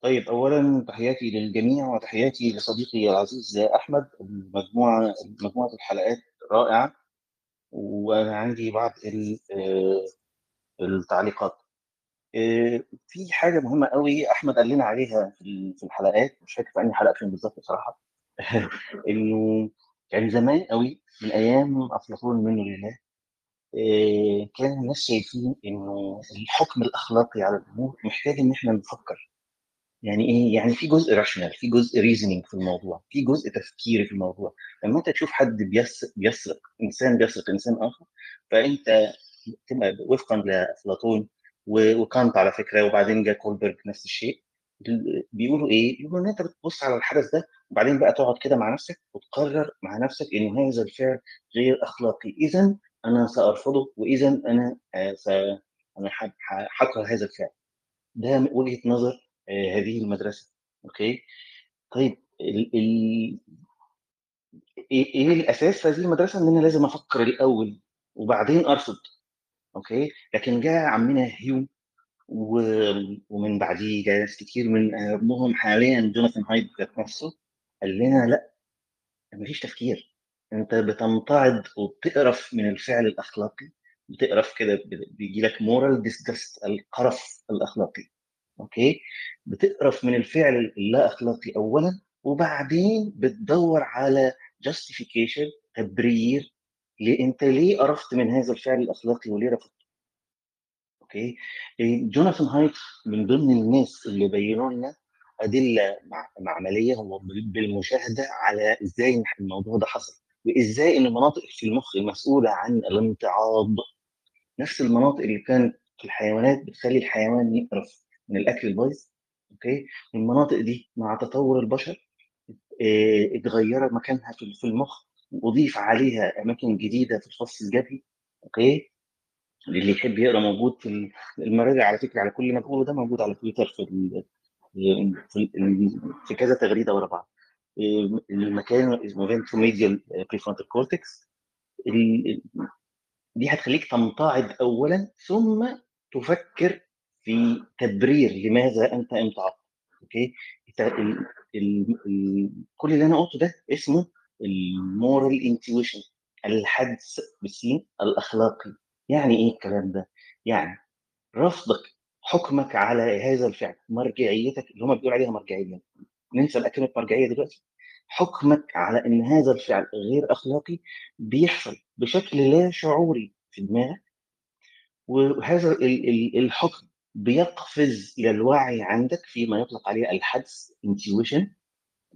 طيب اولا تحياتي للجميع وتحياتي لصديقي العزيز أحمد المجموعة مجموعة الحلقات رائعة. وأنا عندي بعض آه، التعليقات. آه، في حاجة مهمة قوي أحمد قال لنا عليها في الحلقات مش فاكر في أنهي حلقة فين بالظبط بصراحة. [laughs] إنه كان زمان قوي من أيام أفلاطون منه لله كان الناس شايفين إنه الحكم الأخلاقي على الأمور محتاج إن إحنا نفكر. يعني إيه؟ يعني في جزء rational في جزء reasoning في الموضوع في جزء تفكيري في الموضوع. لما أنت تشوف حد بيسرق إنسان بيسرق إنسان آخر فأنت وفقا لأفلاطون وكانت على فكرة وبعدين جا كولبرج نفس الشيء. بيقولوا إيه؟ بيقولوا إن أنت بتبص على الحدث ده وبعدين بقى تقعد كده مع نفسك وتقرر مع نفسك ان هذا الفعل غير أخلاقي، اذا أنا سأرفضه وإذا أنا آه،. أنا حكره هذا الفعل. ده وجهة نظر آه، هذه المدرسة. أوكي؟ طيب ال... ال... إيه, إيه الأساس في هذه المدرسة؟ إن أنا لازم أفكر الأول وبعدين أرفض. أوكي؟ لكن جاء عمنا هيوم ومن بعديه ناس كتير من اهمهم حاليا جوناثان هايت نفسه قال لنا لأ مفيش تفكير انت بتمتعض وبتقرف من الفعل الأخلاقي بتقرف كده بيجي لك moral disgust القرف الأخلاقي okay؟ بتقرف من الفعل اللا اخلاقي اولا وبعدين بتدور على justification تبرير انت ليه قرفت من هذا الفعل الأخلاقي وليه رفضت okay؟ جوناثان هايت من ضمن الناس اللي بينوا لنا أدلة معمليه هو بالمشاهدة على إزاي الموضوع ده حصل. وإزاي إن المناطق في المخ المسؤولة عن الامتعاض نفس المناطق اللي كانت في الحيوانات بتخلي الحيوان يقرف من الأكل البايظ okay؟ المناطق دي مع تطور البشر آه اتغيرت مكانها في المخ وأضيف عليها أماكن جديدة في الفص الجبهي okay؟ اللي يحب يقرأ موجود في المراجع على فكرة على كل ما بقوله ده موجود على تويتر في في, في كذا تغريدة ورا بعض. المكان اسمه ventromedial prefrontal cortex دي هتخليك تمتعض اولا ثم تفكر في تبرير لماذا أنت امتعضت okay؟ كل اللي أنا قلته ده اسمه ال moral intuition الحدس بالسين الأخلاقي. يعني إيه الكلام ده؟ يعني رفضك حكمك على هذا الفعل مرجعيتك اللي هم بيقولوا عليها مرجعية. ننسى كلمه مرجعيه دلوقتي. حكمك على إن هذا الفعل غير أخلاقي بيحصل بشكل لا شعوري في دماغك وهذا الحكم بيقفز إلى الوعي عندك فيما يطلق عليه الحدس intuition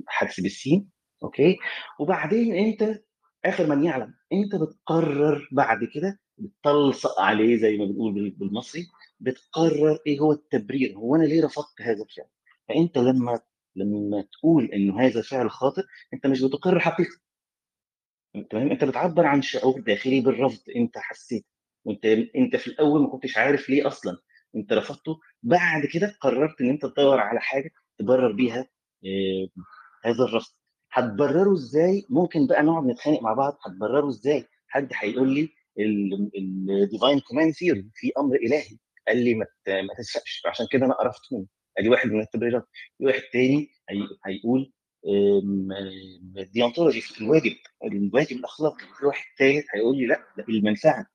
حدس بالسين أوكي؟ وبعدين أنت آخر من يعلم أنت بتقرر بعد كده بتلصق عليه زي ما بنقول بالمصري بتقرر إيه هو التبرير هو أنا ليه رفضت هذا الفعل؟ فأنت لما لما تقول إنه هذا فعل خاطئ أنت مش بتقر حقيقة. تمام؟ أنت بتعبر عن شعور داخلي بالرفض أنت حسيت. وأنت أنت في الأول ما كنتش عارف ليه أصلا. أنت رفضته بعد كده قررت إن أنت تدور على حاجة تبرر بيها إيه هذا الرفض. هتبرره إزاي؟ ممكن بقى نقعد نتخانق مع بعض هتبرره إزاي؟ حد هيقول لي ال divine command theory في أمر إلهي. قال لي ما تسرقش عشان كده أنا قرفت ادي واحد من التبريرات في واحد تاني هي... هيقول ال deontology في الواجب الواجب الأخلاقي. في واحد ثالث هيقول لي لأ ده المنفعه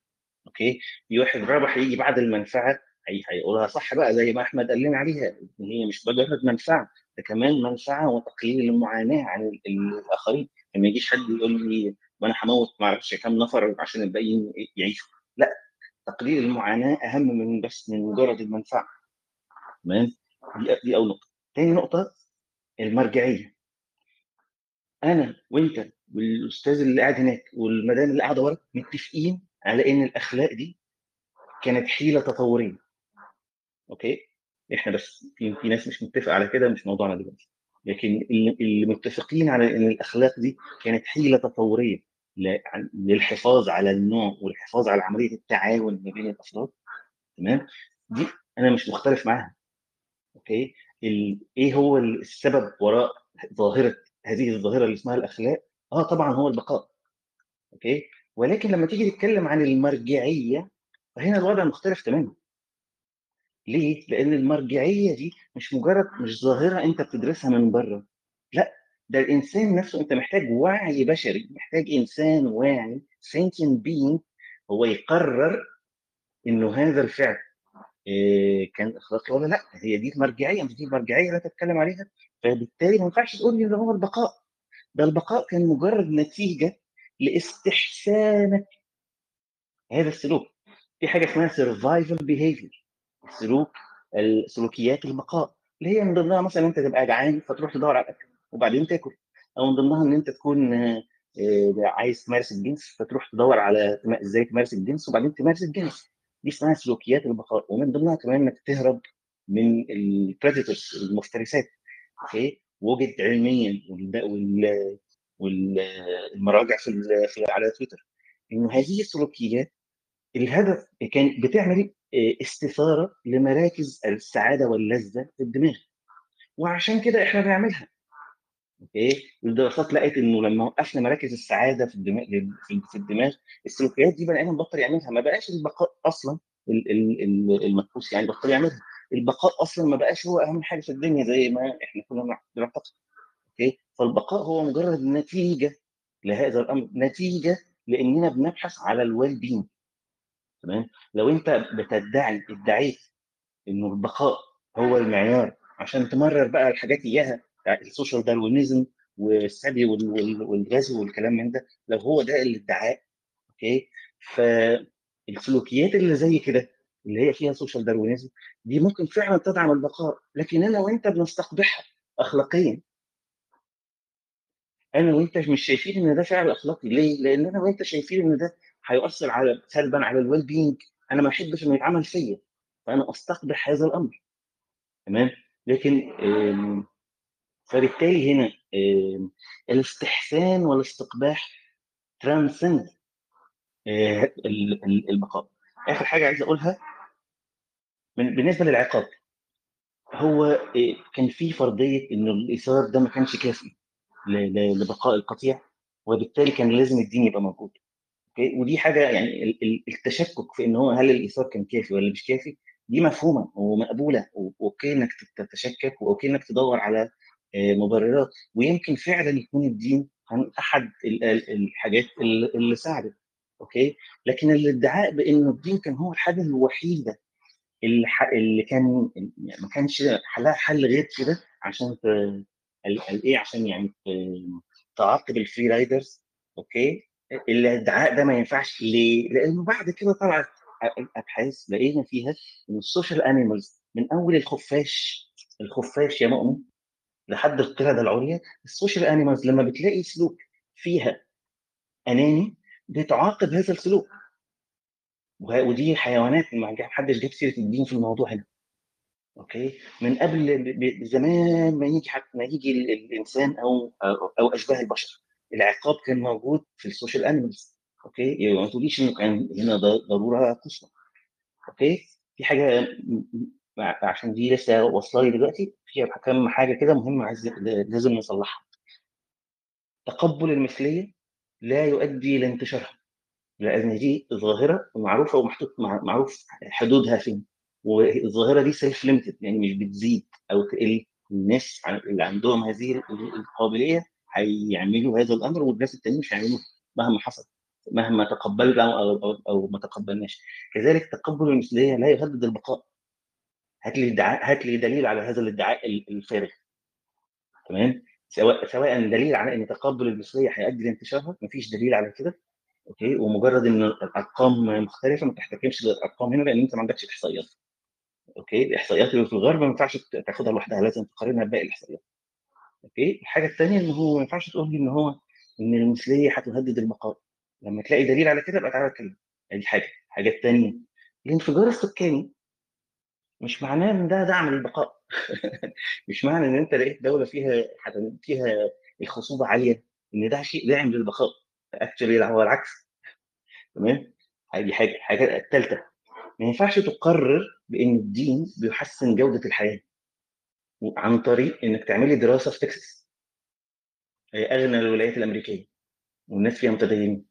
okay؟ في واحد رابع هيجي بعد المنفعة هي... هيقولها صح بقى زي ما أحمد قال لنا عليها إن هي مش مجرد منفعة ده كمان منفعة وتقليل المعاناة عن الآخرين. ما يجيش حد يقول لي وأنا هموت ما أعرفش كام نفر عشان الباقيين يعيشوا. لأ تقليل المعاناة أهم من بس من مجرد المنفعة. تمام؟ دي دي أول نقطة. تاني نقطة المرجعية. أنا وأنت والأستاذ اللي قاعد هناك والمدام اللي قاعدة ورا متفقين على إن الأخلاق دي كانت حيلة تطورية. okay؟ إحنا بس في, في ناس مش متفقة على كده مش موضوعنا دلوقتي. لكن اللي متفقين على إن الأخلاق دي كانت حيلة تطورية للحفاظ على النوع والحفاظ على عملية التعاون ما بين الأفراد تمام؟ دي أنا مش مختلف معاها. okay؟ إيه هو السبب وراء ظاهرة هذه الظاهرة اللي اسمها الأخلاق؟ آه طبعا هو البقاء. أوكي؟ ولكن لما تيجي تتكلم عن المرجعية فهنا الوضع مختلف تماما. ليه؟ لأن المرجعية دي مش مجرد مش ظاهرة أنت بتدرسها من بره. لا ده الإنسان نفسه أنت محتاج وعي بشري محتاج إنسان واعي sentient being هو يقرر إنه هذا الفعل إيه كان إخلاقي. ولا لا هي دي المرجعيه مش دي المرجعية اللي تتكلم عليها. فبالتالي ما ينفعش تقول لي ده هو البقاء. ده البقاء كان مجرد نتيجة لاستحسانك. هذا السلوك. في حاجة اسمها survival behavior سلوك السلوكيات البقاء. اللي هي من ضمنها مثلا أنت تبقى جعان فتروح تدور على الأكل وبعدين تاكل. أو من ضمنها إن أنت تكون عايز تمارس الجنس فتروح تدور على إزاي تمارس الجنس وبعدين تمارس الجنس. دي اسمها سلوكيات البقاء. ومن ضمنها كمان إنك تهرب من ال predators المفترسات. okay؟ وجد علميا وال والمراجع في, في على تويتر. إنه هذه السلوكيات الهدف كان بتعمل استثارة لمراكز السعادة واللذة في الدماغ. وعشان كده إحنا بنعملها. okay؟ الدراسات لقت إنه لما وقفنا مراكز السعادة في الدماغ في الدماغ السلوكيات دي بني آدم بطل يعملها ما بقاش البقاء أصلا المدفوس يعني بطل يعملها. البقاء أصلا ما بقاش هو أهم حاجة في الدنيا زي ما إحنا كنا بنعتقد okay؟ فالبقاء هو مجرد نتيجة لهذا الأمر نتيجة لإننا بنبحث على ال well-being تمام؟ لو أنت بتدعي ادعيت إنه البقاء هو المعيار عشان تمرر بقى الحاجات إياها ال social Darwinism والسبي والغزو والكلام من ده لو هو ده الادعاء okay؟ فالسلوكيات اللي زي كده اللي هي فيها social Darwinism دي ممكن فعلا تدعم البقاء. لكن أنا وأنت بنستقبحها اخلاقيا. أنا وأنت مش شايفين إن ده فعل أخلاقي. ليه؟ لأن أنا وأنت شايفين إن ده هيؤثر على سلبا على ال well-being أنا ما أحبش إنه يتعمل فيا. فأنا أستقبح هذا الأمر. تمام؟ لكن فبالتالي هنا الاستحسان والاستقباح transcend آه، البقاء آخر حاجة عايز أقولها بالنسبة للعقاب هو آه، كان في فرضية إن الايثار ده ما كانش كافي لبقاء القطيع وبالتالي كان لازم الدين يبقى موجود. ودي حاجة يعني التشكك في إن هو هل الايثار كان كافي ولا مش كافي دي مفهومة ومقبولة و okay إنك تتشكك و okay إنك تدور على مبررات. ويمكن فعلا يكون الدين عن أحد الحاجات اللي ساعدت okay؟ لكن الادعاء بأنه الدين كان هو الحاجة الوحيدة اللي, اللي كان يعني ما كانش حلها حل غير كده عشان إيه عشان يعني تعاقب ال free riders okay؟ الادعاء ده ما ينفعش ليه؟ لأنه بعد كده طلعت أبحاث لقينا فيها إن ال social animals من أول الخفاش الخفاش يا مؤمن لحد القرده العليا. ال social animals لما بتلاقي سلوك فيها أناني بتعاقب هذا السلوك. ودي حيوانات ما حدش جاب سيرة الدين في الموضوع هنا. okay؟ من قبل زمان ما يجي ما يجي الإنسان أو أو أشباه البشر. العقاب كان موجود في ال social animals. okay؟ يعني ما تقوليش إنه كان هنا ضرورة قصوى. okay؟ في حاجة عشان دي لسه واصلة لي دلوقتي فيها كم حاجة كده مهمه عايز لازم نصلحها. تقبل المثلية لا يؤدي إلى انتشارها لأن دي ظاهرة معروفه ومحطوط معروف حدودها فين. والظاهرة دي self-limited يعني مش بتزيد أو تقل. الناس اللي عندهم هذه القابلية هيعملوا هذا الأمر والناس التانيين مش هيعملوه مهما حصل مهما تقبلنا أو, أو, أو ما تقبلناش. كذلك تقبل المثلية لا يهدد البقاء. هات لي ادعاء هات لي دليل على هذا الادعاء الفارغ تمام؟ سواء سواء دليل على إن تقبل المثليه هيؤدي لانتشارها مفيش دليل على كده أوكي؟ ومجرد إن الأرقام مختلفة ما تحتكمش للأرقام هنا لأن أنت ما عندكش إحصائيات. okay؟ الإحصائيات اللي في الغرب ما ينفعش تاخدها لوحدها لازم تقارنها بباقي الإحصائيات. okay؟ الحاجة الثانية إن هو ما ينفعش تقول لي إن هو إن المثلية هتهدد البقاء. لما تلاقي دليل على كده يبقى تعالى اتكلم. دي حاجة. الحاجة الثانية الانفجار السكاني مش معناه إن ده دعم للبقاء. [laughs] مش معنى إن أنت لقيت دولة فيها فيها الخصوبة عالية إن ده شيء داعم للبقاء. actually هو العكس. تمام؟ دي حاجة الحاجة الثالثة. ما ينفعش تقرر بإن الدين بيحسن جودة الحياة عن طريق إنك تعملي دراسة في تكساس. هي أغنى الولايات الأمريكية والناس فيها متدينين.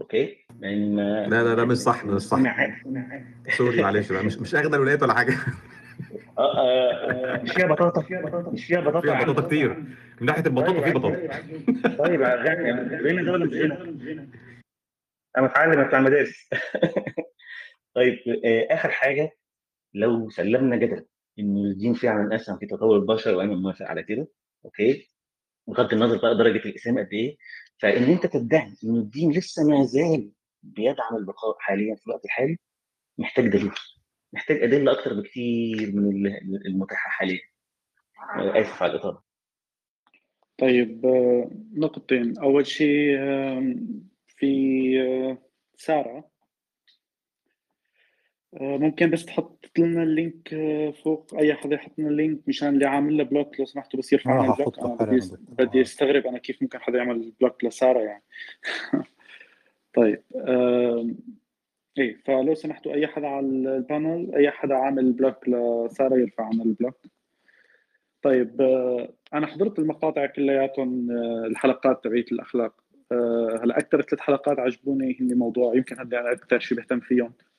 okay؟ يعني لا لا لا مش صح مش صح. sorry معلش مش مش أغنى الولايات ولا حاجة. آه، آه، آه، مش فيها بطاطا مش فيها بطاطا فيها بطاطا كتير. من ناحية البطاطا في بطاطا. طيب غنى دوله مش هنا. أنا متعلم بتاع المدارس. [laughs] طيب آخر حاجة لو سلمنا جدل إن الدين فعلا اسهم في تطور البشر وأنا موافق على كده أوكي؟ بغض النظر بقى درجة الإسلام قد إيه. فإن أنت تدعي إن الدين لسه ما زال بيدعم البقاء حاليا في الوقت الحالي محتاج دليل محتاج أدلة أكتر بكتير من المتاحة حاليا. آسف على الإطالة. طيب نقطتين. أول شيء في سارة آه، ممكن بس تحط لنا ال link آه، فوق أي حدا يحط لنا ال link مشان اللي عامل له بلوك لو سمحتوا بس يرفع لنا ال block أنا بدي بدي استغرب أنا كيف ممكن حدا يعمل block لسارة يعني. [laughs] طيب إيه فلو سمحتوا أي حدا على ال panel أي حدا عامل block لسارة يرفع عنا ال block طيب آه، أنا حضرت المقاطع كلياتهم الحلقات تبعت الأخلاق. هلا أكثر ثلاث حلقات عجبوني هن موضوع يمكن هدي أنا أكثر شيء بهتم فيهم. آه،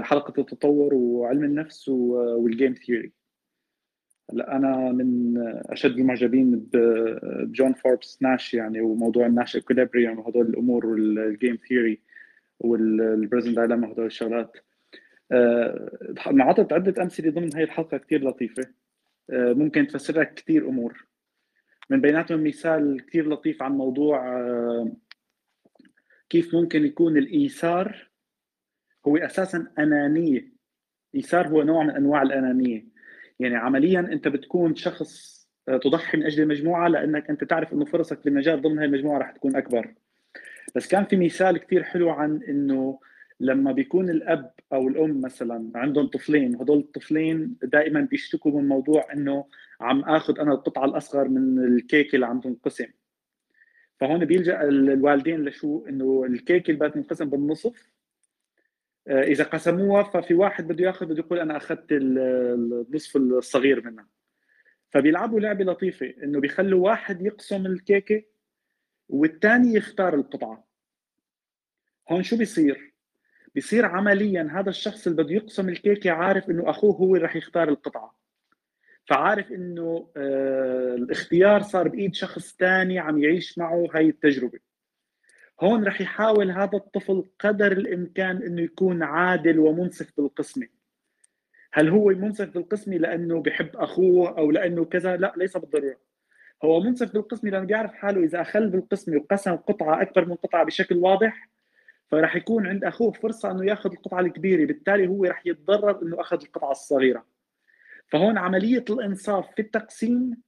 حلقة التطور وعلم النفس وال game theory هلا أنا من أشد المعجبين بجون فوربس ناش يعني وموضوع ال Nash equilibrium وهدول الأمور وال game theory وال prisoner's dilemma وهدول الشغلات. انعطت آه، عدة أمثلة ضمن هي الحلقة كثير لطيفة. آه، ممكن تفسر لك كثير أمور. من بيناتهم مثال كثير لطيف عن موضوع كيف ممكن يكون الإيثار هو أساسا أنانية. ايثار هو نوع من أنواع الأنانية. يعني عمليا أنت بتكون شخص تضحي من أجل المجموعة لأنك أنت تعرف إنه فرصك بالنجاة ضمن هذه المجموعه راح تكون أكبر. بس كان في مثال كثير حلو عن إنه لما بيكون الأب أو الأم مثلا عندهم طفلين هدول الطفلين دائما بيشتكوا من موضوع إنه عم آخذ أنا القطعة الأصغر من الكيكة اللي عم تنقسم فهون بيلجأ الوالدين لشو؟ إنه الكيكة اللي بدها تنقسم بالنصف آه، إذا قسموها ففي واحد بده ياخذ بده يقول أنا أخذت النصف الصغير منها. فبيلعبوا لعبة لطيفة إنه بيخلوا واحد يقسم الكيكة والثاني يختار القطعة. هون شو بيصير؟ بيصير عمليا هذا الشخص اللي بده يقسم الكيكة عارف إنه أخوه هو اللي رح يختار القطعة. فعارف إنه آه الاختيار صار بإيد شخص ثاني عم يعيش معه هاي التجربة. هون رح يحاول هذا الطفل قدر الإمكان إنه يكون عادل ومنصف بالقسمة. هل هو منصف بالقسمة لأنه بحب أخوه أو لأنه كذا؟ لا ليس بالضرورة. هو منصف بالقسمة لأنه بيعرف حاله إذا أخل بالقسمة وقسم قطعة أكبر من قطعة بشكل واضح فراح يكون عند أخوه فرصة إنه يأخذ القطعة الكبيرة. بالتالي هو راح يتضرر إنه أخذ القطعة الصغيرة. فهون عملية الإنصاف في التقسيم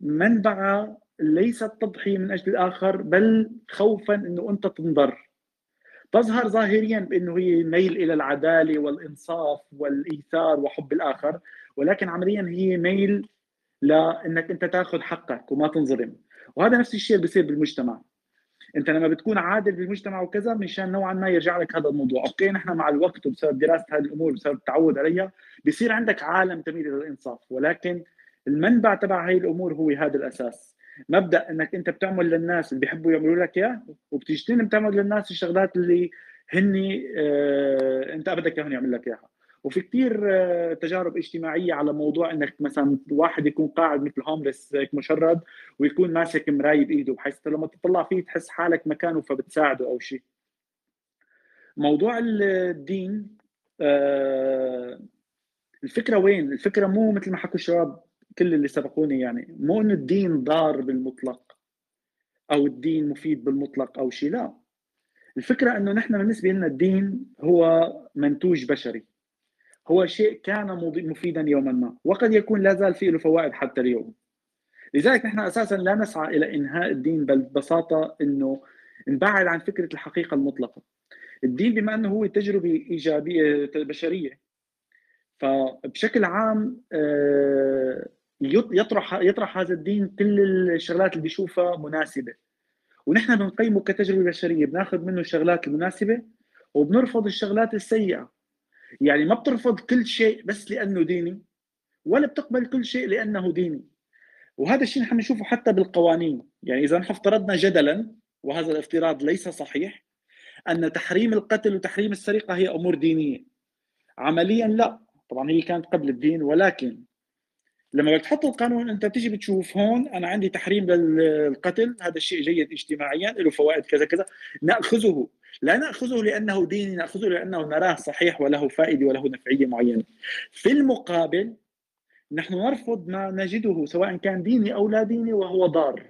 منبعها ليس التضحية من أجل الآخر بل خوفا إنه أنت تنضر. تظهر ظاهريا بأنه هي ميل إلى العدالة والإنصاف والإيثار وحب الآخر ولكن عمليا هي ميل لإنك أنت تأخذ حقك وما تنظلم. وهذا نفس الشيء بيصير بالمجتمع. أنت لما بتكون عادل بالمجتمع وكذا مشان نوعا ما يرجع لك هذا الموضوع. أوكي نحن مع الوقت وبسبب دراسة هذه الأمور بسبب التعود عليها بيصير عندك عالم تميل إلى الإنصاف. ولكن المنبع تبع هاي الأمور هو هذا الأساس. مبدأ إنك أنت بتعمل للناس اللي بيحبوا يعملوا لك إياه وبتجتنب تعمل للناس الشغلات اللي هن آه أنت بدك اياهم يعمل لك إياها. وفي كثير آه تجارب اجتماعية على موضوع إنك مثلا واحد يكون قاعد مثل هوملس هيك مشرد ويكون ماسك مراية بايده بحيث لما تطلع فيه تحس حالك مكانه فبتساعده أو شيء. موضوع الدين آه الفكرة وين؟ الفكرة مو مثل ما حكوا الشباب. كل اللي سبقوني يعني مو إنه الدين ضار بالمطلق أو الدين مفيد بالمطلق أو شيء لا. الفكرة إنه نحن بالنسبة لنا الدين هو منتوج بشري. هو شيء كان مفيدا يوما ما وقد يكون لا زال فيه له فوائد حتى اليوم. لذلك نحن أساسا لا نسعى إلى إنهاء الدين بل ببساطة إنه نبعد عن فكرة الحقيقة المطلقة. الدين بما إنه هو تجربة إيجابية بشرية فبشكل عام آه، يطرح يطرح هذا الدين كل الشغلات اللي بيشوفها مناسبة. ونحن بنقيمه كتجربة بشرية بناخذ منه الشغلات المناسبه وبنرفض الشغلات السيئة. يعني ما بترفض كل شيء بس لأنه ديني ولا بتقبل كل شيء لأنه ديني. وهذا الشيء نحن نشوفه حتى بالقوانين. يعني إذا نحن افترضنا جدلا وهذا الافتراض ليس صحيح أن تحريم القتل وتحريم السرقة هي أمور دينية. عمليا لا. طبعا هي كانت قبل الدين ولكن لما بتحط القانون انت بتيجي بتشوف هون أنا عندي تحريم للقتل هذا الشيء جيد اجتماعيا له فوائد كذا كذا نأخذه لا نأخذه لأنه ديني نأخذه لأنه نراه صحيح وله فائدة وله نفعية معينة. في المقابل نحن نرفض ما نجده سواء كان ديني أو لا ديني وهو ضار.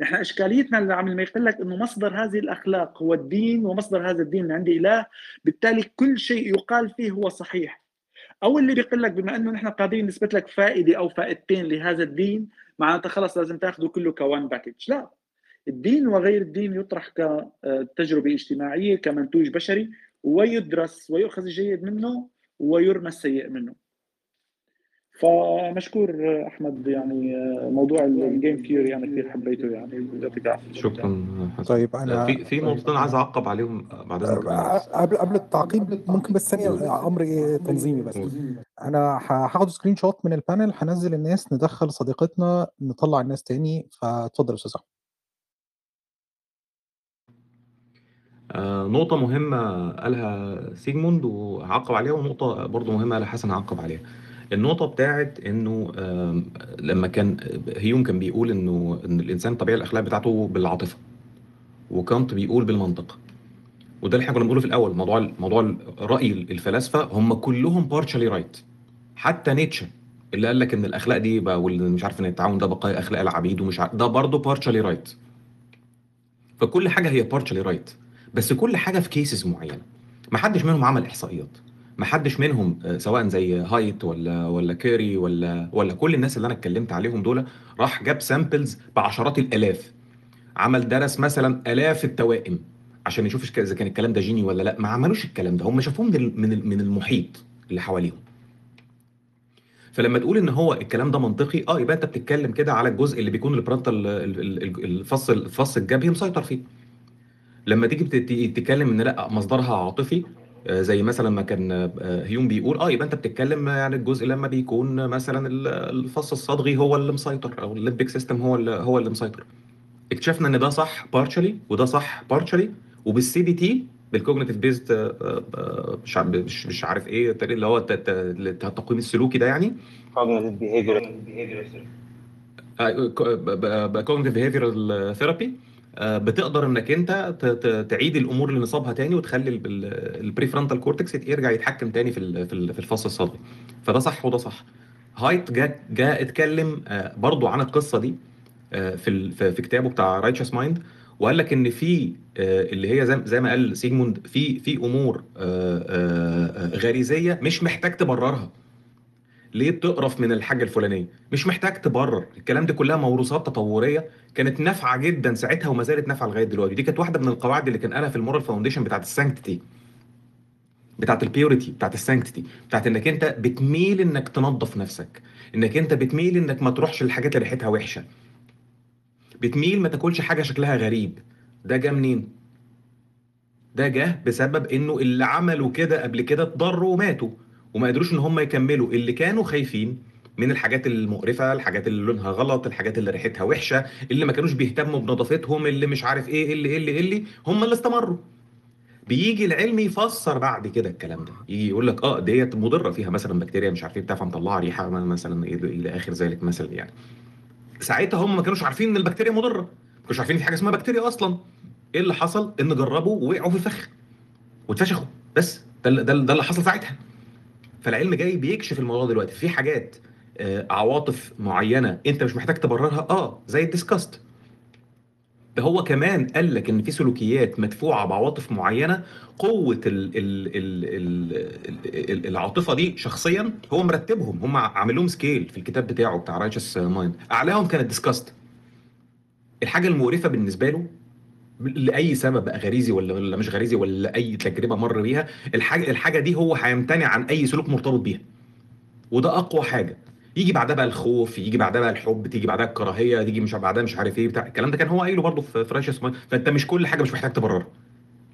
نحن إشكاليتنا اللي عم يقول لك إنه مصدر هذه الأخلاق هو الدين ومصدر هذا الدين عندي إله بالتالي كل شيء يقال فيه هو صحيح. أو اللي بيقول لك بما أنه نحن قادرين نثبت لك فائدة أو فائدتين لهذا الدين معناتها خلص لازم تاخذه كله ك one package لا. الدين وغير الدين يطرح كتجربه اجتماعية كمنتوج بشري ويدرس ويؤخذ الجيد منه ويرمى السيء منه. فمشكور أحمد يعني موضوع الجيم ثيوري أنا كثير حبيته يعني يعطيك العافيه شكرا حسن. طيب أنا في في نقطتين عايز أعقب عليهم بعد اذنك قبل قبل التعقيب ممكن بس ثانية أمر إيه تنظيمي بس. أنا هاخد screenshot من ال panel هنزل الناس ندخل صديقتنا نطلع الناس تاني. فاتفضل يا أستاذ آه نقطة مهمة قالها سيجموند وهعقب عليها ونقطة برضو مهمة قالها حسن هعقب عليها. النقطة بتاعت آم، لما كان هيوم كان بيقول إنه إن الإنسان الطبيعي الأخلاق بتاعته بالعاطفة وكانت بيقول بالمنطق. وده اللي إحنا كنا بنقوله في الأول موضوع موضوع رأي الفلاسفة هم كلهم partially right حتى نيتشه اللي قال لك إن الأخلاق دي بقى واللي مش عارف إن التعاون ده بقايا أخلاق العبيد ومش عارف ده برضه partially right فكل حاجة هي partially right بس كل حاجة في cases معينة. ما حدش منهم عمل إحصائيات. ما حدش منهم آه، سواء زي هايت ولا ولا كيري ولا ولا كل الناس اللي أنا اتكلمت عليهم دول راح جاب samples بعشرات الآلاف. عمل درس مثلا آلاف التوائم عشان يشوف إذا كان الكلام ده جيني ولا لأ. ما عملوش الكلام ده هم شافوه من من من المحيط اللي حواليهم. فلما تقول إن هو الكلام ده منطقي آه يبقى أنت بتتكلم كده على الجزء اللي بيكون ال frontal ال- ال- ال- الفص الفص الجبهي مسيطر فيه. لما تيجي تتكلم إن لأ مصدرها عاطفي زي مثلا ما كان آه، هيوم بيقول آه يبقى أنت بتتكلم يعني الجزء لما بيكون مثلا ال- الفص الصدغي هو اللي مسيطر أو ال limbic system هو اللي هو اللي مسيطر. اكتشفنا إن ده صح partially وده صح partially وبال CBT بال cognitive based مش مش مش عارف إيه اللي هو الت- الت- التقويم السلوكي ده يعني. Cognitive behavior cognitive behavioral therapy بتقدر إنك أنت تعيد الأمور إلى نصابها تاني وتخلي ال prefrontal cortex يرجع يتحكم تاني في في ال- في الفص الصدغي فده صح وده صح. هايت جاء جاء اتكلم آه، برضو عن القصة دي آه، في في كتابه بتاع Righteous Mind وقال لك إن في آه، اللي هي زي ما قال سيجموند في في أمور آه، آه، آه، غريزية مش محتاج تبررها. ليه بتقرف من الحاجة الفلانية؟ مش محتاج تبرر. الكلام ده كلها موروثات تطورية كانت نافعة جدا ساعتها وما زالت نافعة لغاية دلوقتي. دي كانت واحدة من القواعد اللي كان قالها في ال moral foundation بتاعت ال sanctity بتاعت ال purity بتاعت ال sanctity بتاعت إنك أنت بتميل إنك تنظف نفسك إنك أنت بتميل إنك ما تروحش للحاجات اللي ريحتها وحشة. بتميل ما تاكلش حاجة شكلها غريب. ده جه منين؟ ده جه بسبب إنه اللي عملوا كده قبل كده اتضروا وماتوا. وما قدروش إن هم يكملوا. اللي كانوا خايفين من الحاجات المقرفة الحاجات اللي لونها غلط الحاجات اللي ريحتها وحشة اللي ما كانوش بيهتموا بنظافتهم اللي مش عارف إيه اللي اللي اللي هم اللي استمروا. بيجي العلم يفسر بعد كده الكلام ده. يجي يقول لك آه ديت مضرة فيها مثلا بكتيريا مش عارف إيه بتاع فمطلعه ريحة مثلا إلى إلى آخر ذلك مثلا يعني. ساعتها هم ما كانوش عارفين إن البكتيريا مضرة. ما كانوش عارفين في حاجة اسمها بكتيريا أصلا. إيه اللي حصل؟ إن جربوا ووقعوا في الفخ. واتفشخوا. بس. ده ده اللي حصل ساعتها. فالعلم جاي بيكشف الموضوع دلوقتي. في حاجات آه، عواطف معينة انت مش محتاج تبررها. آه زي الديسكاست. ده هو كمان قال لك إن في سلوكيات مدفوعة بعواطف معينة قوة ال ال ال ال ال العاطفة دي شخصيا هو مرتبهم. هم عامل لهم scale في الكتاب بتاعه بتاع Righteous Mind أعلاهم كانت disgust الحاجة المقرفة بالنسبة له لأي سبب بقى غريزي ولا ولا مش غريزي ولا أي تجربة مر بيها الحاجة الحاجة دي هو هيمتنع عن أي سلوك مرتبط بيها. وده أقوى حاجة. يجي بعدها بقى الخوف يجي بعدها بقى الحب تيجي بعدها الكراهية تيجي مش بعدها مش عارف إيه بتاع الكلام ده كان هو قايله برضه في Righteous Mind فأنت مش كل حاجة مش محتاج تبررها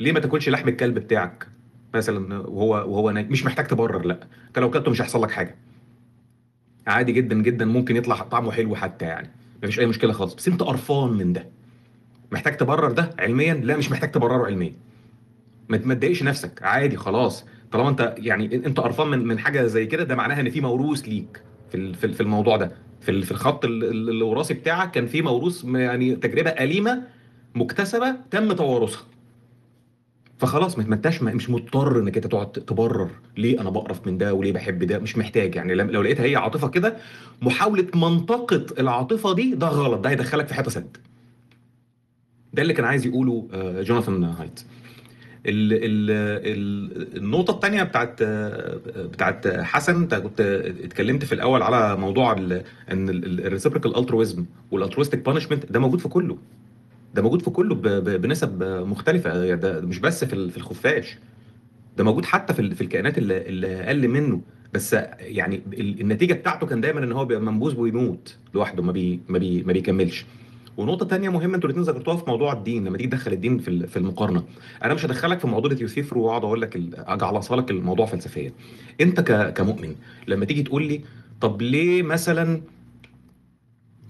ليه ما تاكلش لحم الكلب بتاعك؟ مثلا وهو وهو نايم مش محتاج تبرر لأ. أنت لو كلته مش هيحصل لك حاجة. عادي جدا جدا ممكن يطلع طعمه حلو حتى يعني. مفيش أي مشكلة خالص. بس أنت قرفان من ده. محتاج تبرر ده علميا؟ لا مش محتاج تبرره علميا. ما تضايقش نفسك. عادي خلاص. طالما انت يعني انت قرفان من من حاجة زي كده ده معناها إن في موروث ليك في في ال- في الموضوع ده. في في الخط ال- ال- الوراثي بتاعك كان في موروث يعني تجربة أليمة مكتسبة تم توارثها. فخلاص ما انتش مش مضطر إنك أنت تقعد تبرر. ليه أنا بقرف من ده؟ وليه بحب ده؟ مش محتاج. يعني لو لقيتها هي عاطفة كده محاولة منطقة العاطفة دي ده غلط. ده هيدخلك في حتة سد. ده اللي كان عايز يقوله آه، جوناثان هايت ال ال ال النقطة الثانية بتاعت آه، بتاعت حسن انت كنت اتكلمت في الأول على موضوع إن ال reciprocal altruism وال altruistic punishment ده موجود في كله. ده موجود في كله بنسب مختلفة. يعني ده مش بس في ال- في الخفاش. ده موجود حتى في في الكائنات اللي اللي أقل منه. بس يعني ال- النتيجة بتاعته كان دايما إن هو بيبقى منبوذ ويموت لوحده ما بي ما, بي ما بيكملش. ونقطة تانية مهمة أنتوا الاثنين ذكرتوها في موضوع الدين لما تيجي تدخل الدين في في المقارنة. أنا مش هدخلك في معضله يوثيفرو وأقعد أقول لك اجعلصها لك الموضوع فلسفيا. أنت كمؤمن لما تيجي تقول لي طب ليه مثلا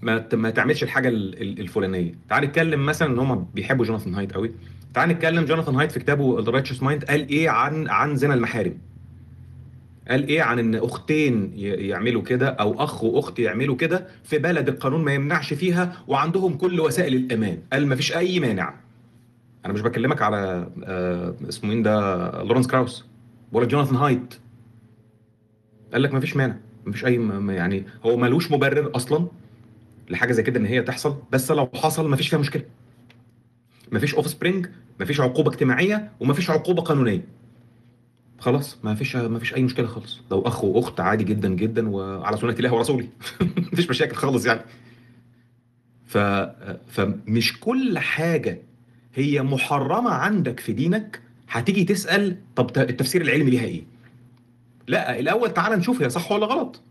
ما ما تعملش الحاجة ال- ال- الفلانية؟ تعال نتكلم مثلا إن هم بيحبوا جوناثان هايت قوي تعال نتكلم جوناثان هايت في كتابه ال Righteous Mind قال إيه عن عن زنا المحارم؟ قال إيه عن إن أختين يعملوا كده أو أخ وأخت يعملوا كده في بلد القانون ما يمنعش فيها وعندهم كل وسائل الأمان. قال ما فيش أي مانع. أنا مش بكلمك على آه، اسمه مين ده؟ لورنس كراوس. ولا جوناثان هايت. قال لك ما فيش مانع. ما فيش أي يعني هو ملوش مبرر أصلا لحاجة زي كده إن هي تحصل بس لو حصل ما فيش فيها مشكلة. ما فيش offspring ما فيش عقوبة اجتماعية وما فيش عقوبة قانونية. خلاص ما فيش ما فيش أي مشكلة خالص. لو أخ وأخت عادي جدا جدا وعلى سنه الله ورسوله [laughs] مفيش مشاكل خالص يعني. ف فمش كل حاجة هي محرمة عندك في دينك هتيجي تسأل طب التفسير العلمي ليها إيه؟ لا الأول تعالى نشوف هي صح ولا غلط.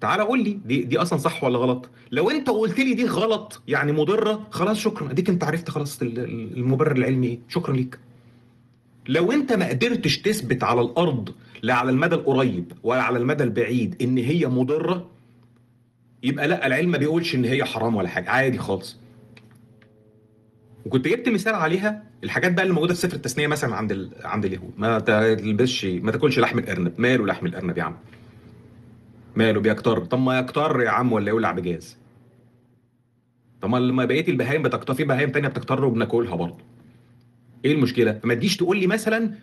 تعالى قول لي دي دي أصلا صح ولا غلط؟ لو أنت قلت لي دي غلط يعني مضرة خلاص شكرا. أديك أنت عرفت خلاص المبرر العلمي إيه. شكرا ليك. لو انت ما قدرتش تثبت على الأرض لا على المدى القريب ولا على المدى البعيد إن هي مضرة يبقى لا العلم ما بيقولش إن هي حرام ولا حاجة عادي خالص. وكنت جبت مثال عليها الحاجات بقى اللي موجودة في سفر التثنية مثلا عند ال... عند اليهود. ما تلبسش ما تاكلش لحم الأرنب. ماله لحم الأرنب يا عم؟ ماله بيكتر؟ طب ما يكتر يا عم ولا يولع بجاز؟ طب ما بقية البهايم بتكتر في بهايم تانية بتكتر وبناكلها برضه. إيه المشكلة؟ ما تجيش تقول لي مثلا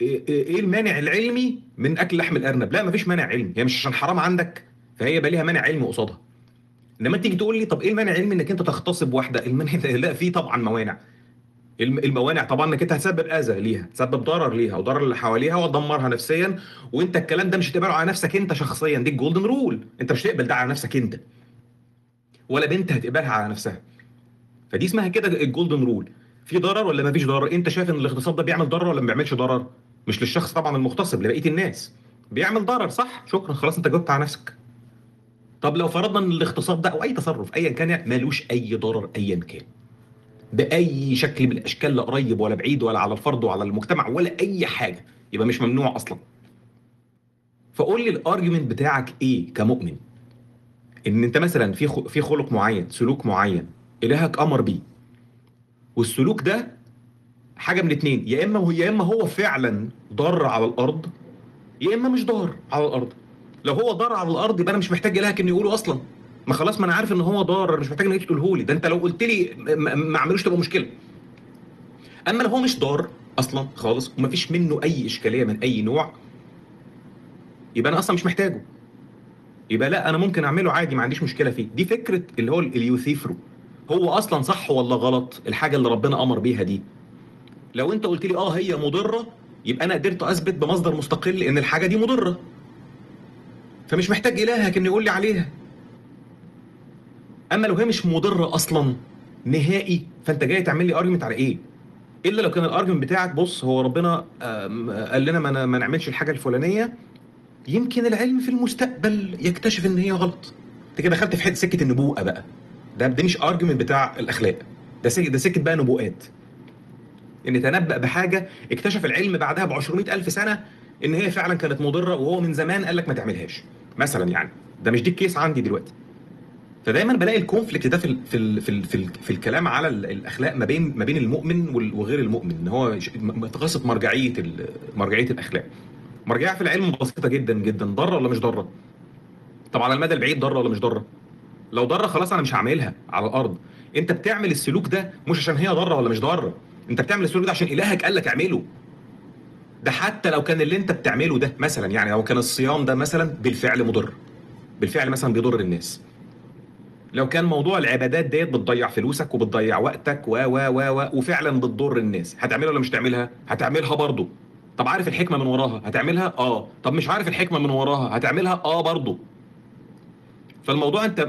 إيه المانع العلمي من أكل لحم الأرنب؟ لا مفيش مانع علمي هي مش عشان حرام عندك فهي يبقى ليها مانع علمي قصادها. انما تيجي تقول لي طب إيه المانع العلمي إنك أنت تغتصب واحدة؟ المانع [laughs] لا في طبعا موانع. الموانع طبعا إنك أنت هتسبب أذى ليها تسبب ضرر ليها وضرر اللي حواليها وتدمرها نفسيا وأنت الكلام ده مش هتقبله على نفسك أنت شخصيا دي ال golden rule أنت مش هتقبل ده على نفسك أنت ولا بنت هتقبلها على نفسها. فدي اسمها كده ال golden rule في ضرر ولا ما فيش ضرر؟ انت شايف ان الاغتصاب ده بيعمل ضرر ولا ما بيعملش ضرر؟ مش للشخص طبعا المغتصب لبقية الناس. بيعمل ضرر صح. شكرا. خلاص انت جاوبت على نفسك. طب لو فرضنا إن الاغتصاب ده أو أي تصرف ايا كان مالوش أي ضرر ايا كان. بأي شكل من الأشكال لا قريب ولا بعيد ولا على الفرد ولا المجتمع ولا أي حاجة يبقى مش ممنوع أصلا. فقول لي الارجيومنت بتاعك إيه كمؤمن؟ إن أنت مثلا في في خلق معين سلوك معين إلهك أمر بيه. والسلوك ده حاجة من اتنين. يا إما يا إما هو فعلا ضار على الأرض يا إما مش ضار على الأرض. لو هو ضار على الأرض يبقى أنا مش محتاج إلهك إنه يقوله أصلا. ما خلاص ما أنا عارف إن هو ضار مش محتاج انك تقوله لي. ده أنت لو قلت لي ما اعملوش تبقى مشكلة. أما لو هو مش ضار أصلا خالص ومفيش منه أي إشكالية من أي نوع يبقى أنا أصلا مش محتاجه. يبقى لا أنا ممكن أعمله عادي ما عنديش مشكلة فيه. دي فكرة اللي هو اليوثيفرو. هو أصلا صح ولا غلط؟ الحاجة اللي ربنا أمر بيها دي. لو أنت قلت لي آه هي مضرة يبقى أنا قدرت أثبت بمصدر مستقل إن الحاجة دي مضرة. فمش محتاج إلهك إنه يقول لي عليها. أما لو هي مش مضرة أصلا نهائي فأنت جاي تعمل لي argument على إيه؟ إلا لو كان ال argument بتاعك بص هو ربنا قال لنا ما نعملش الحاجة الفلانية. يمكن العلم في المستقبل يكتشف إن هي غلط. أنت كده دخلت في حتة سكة النبوءة بقى. ده ده مش argument بتاع الأخلاق. ده سكه ده سكه بقى نبوءات. إن تنبأ بحاجة اكتشف العلم بعدها ب 200000 سنة إن هي فعلا كانت مضرة وهو من زمان قال لك ما تعملهاش. مثلا يعني ده مش دي ال case عندي دلوقتي. فدايما بلاقي ال conflict ده في ال في ال في ال في, ال في الكلام على الأخلاق ما بين ما بين المؤمن وغير المؤمن. إن هو قصه مرجعية مرجعية الأخلاق. مرجعية في العلم بسيطة جدا جدا. ضارة ولا مش ضارة؟ طب على المدى البعيد ضارة ولا مش ضارة؟ لو ضارة خلاص أنا مش هعملها على الأرض. أنت بتعمل السلوك ده مش عشان هي ضارة ولا مش ضارة. أنت بتعمل السلوك ده عشان إلهك قال لك اعمله. ده حتى لو كان اللي أنت بتعمله ده مثلا يعني لو كان الصيام ده مثلا بالفعل مضر. بالفعل مثلا بيضر الناس. لو كان موضوع العبادات ديت بتضيع فلوسك وبتضيع وقتك و و و و وفعلا بتضر الناس. هتعملها ولا مش تعملها هتعملها برضه. طب عارف الحكمة من وراها؟ هتعملها؟ آه. طب مش عارف الحكمة من وراها؟ هتعملها؟ آه برضه. فالموضوع انت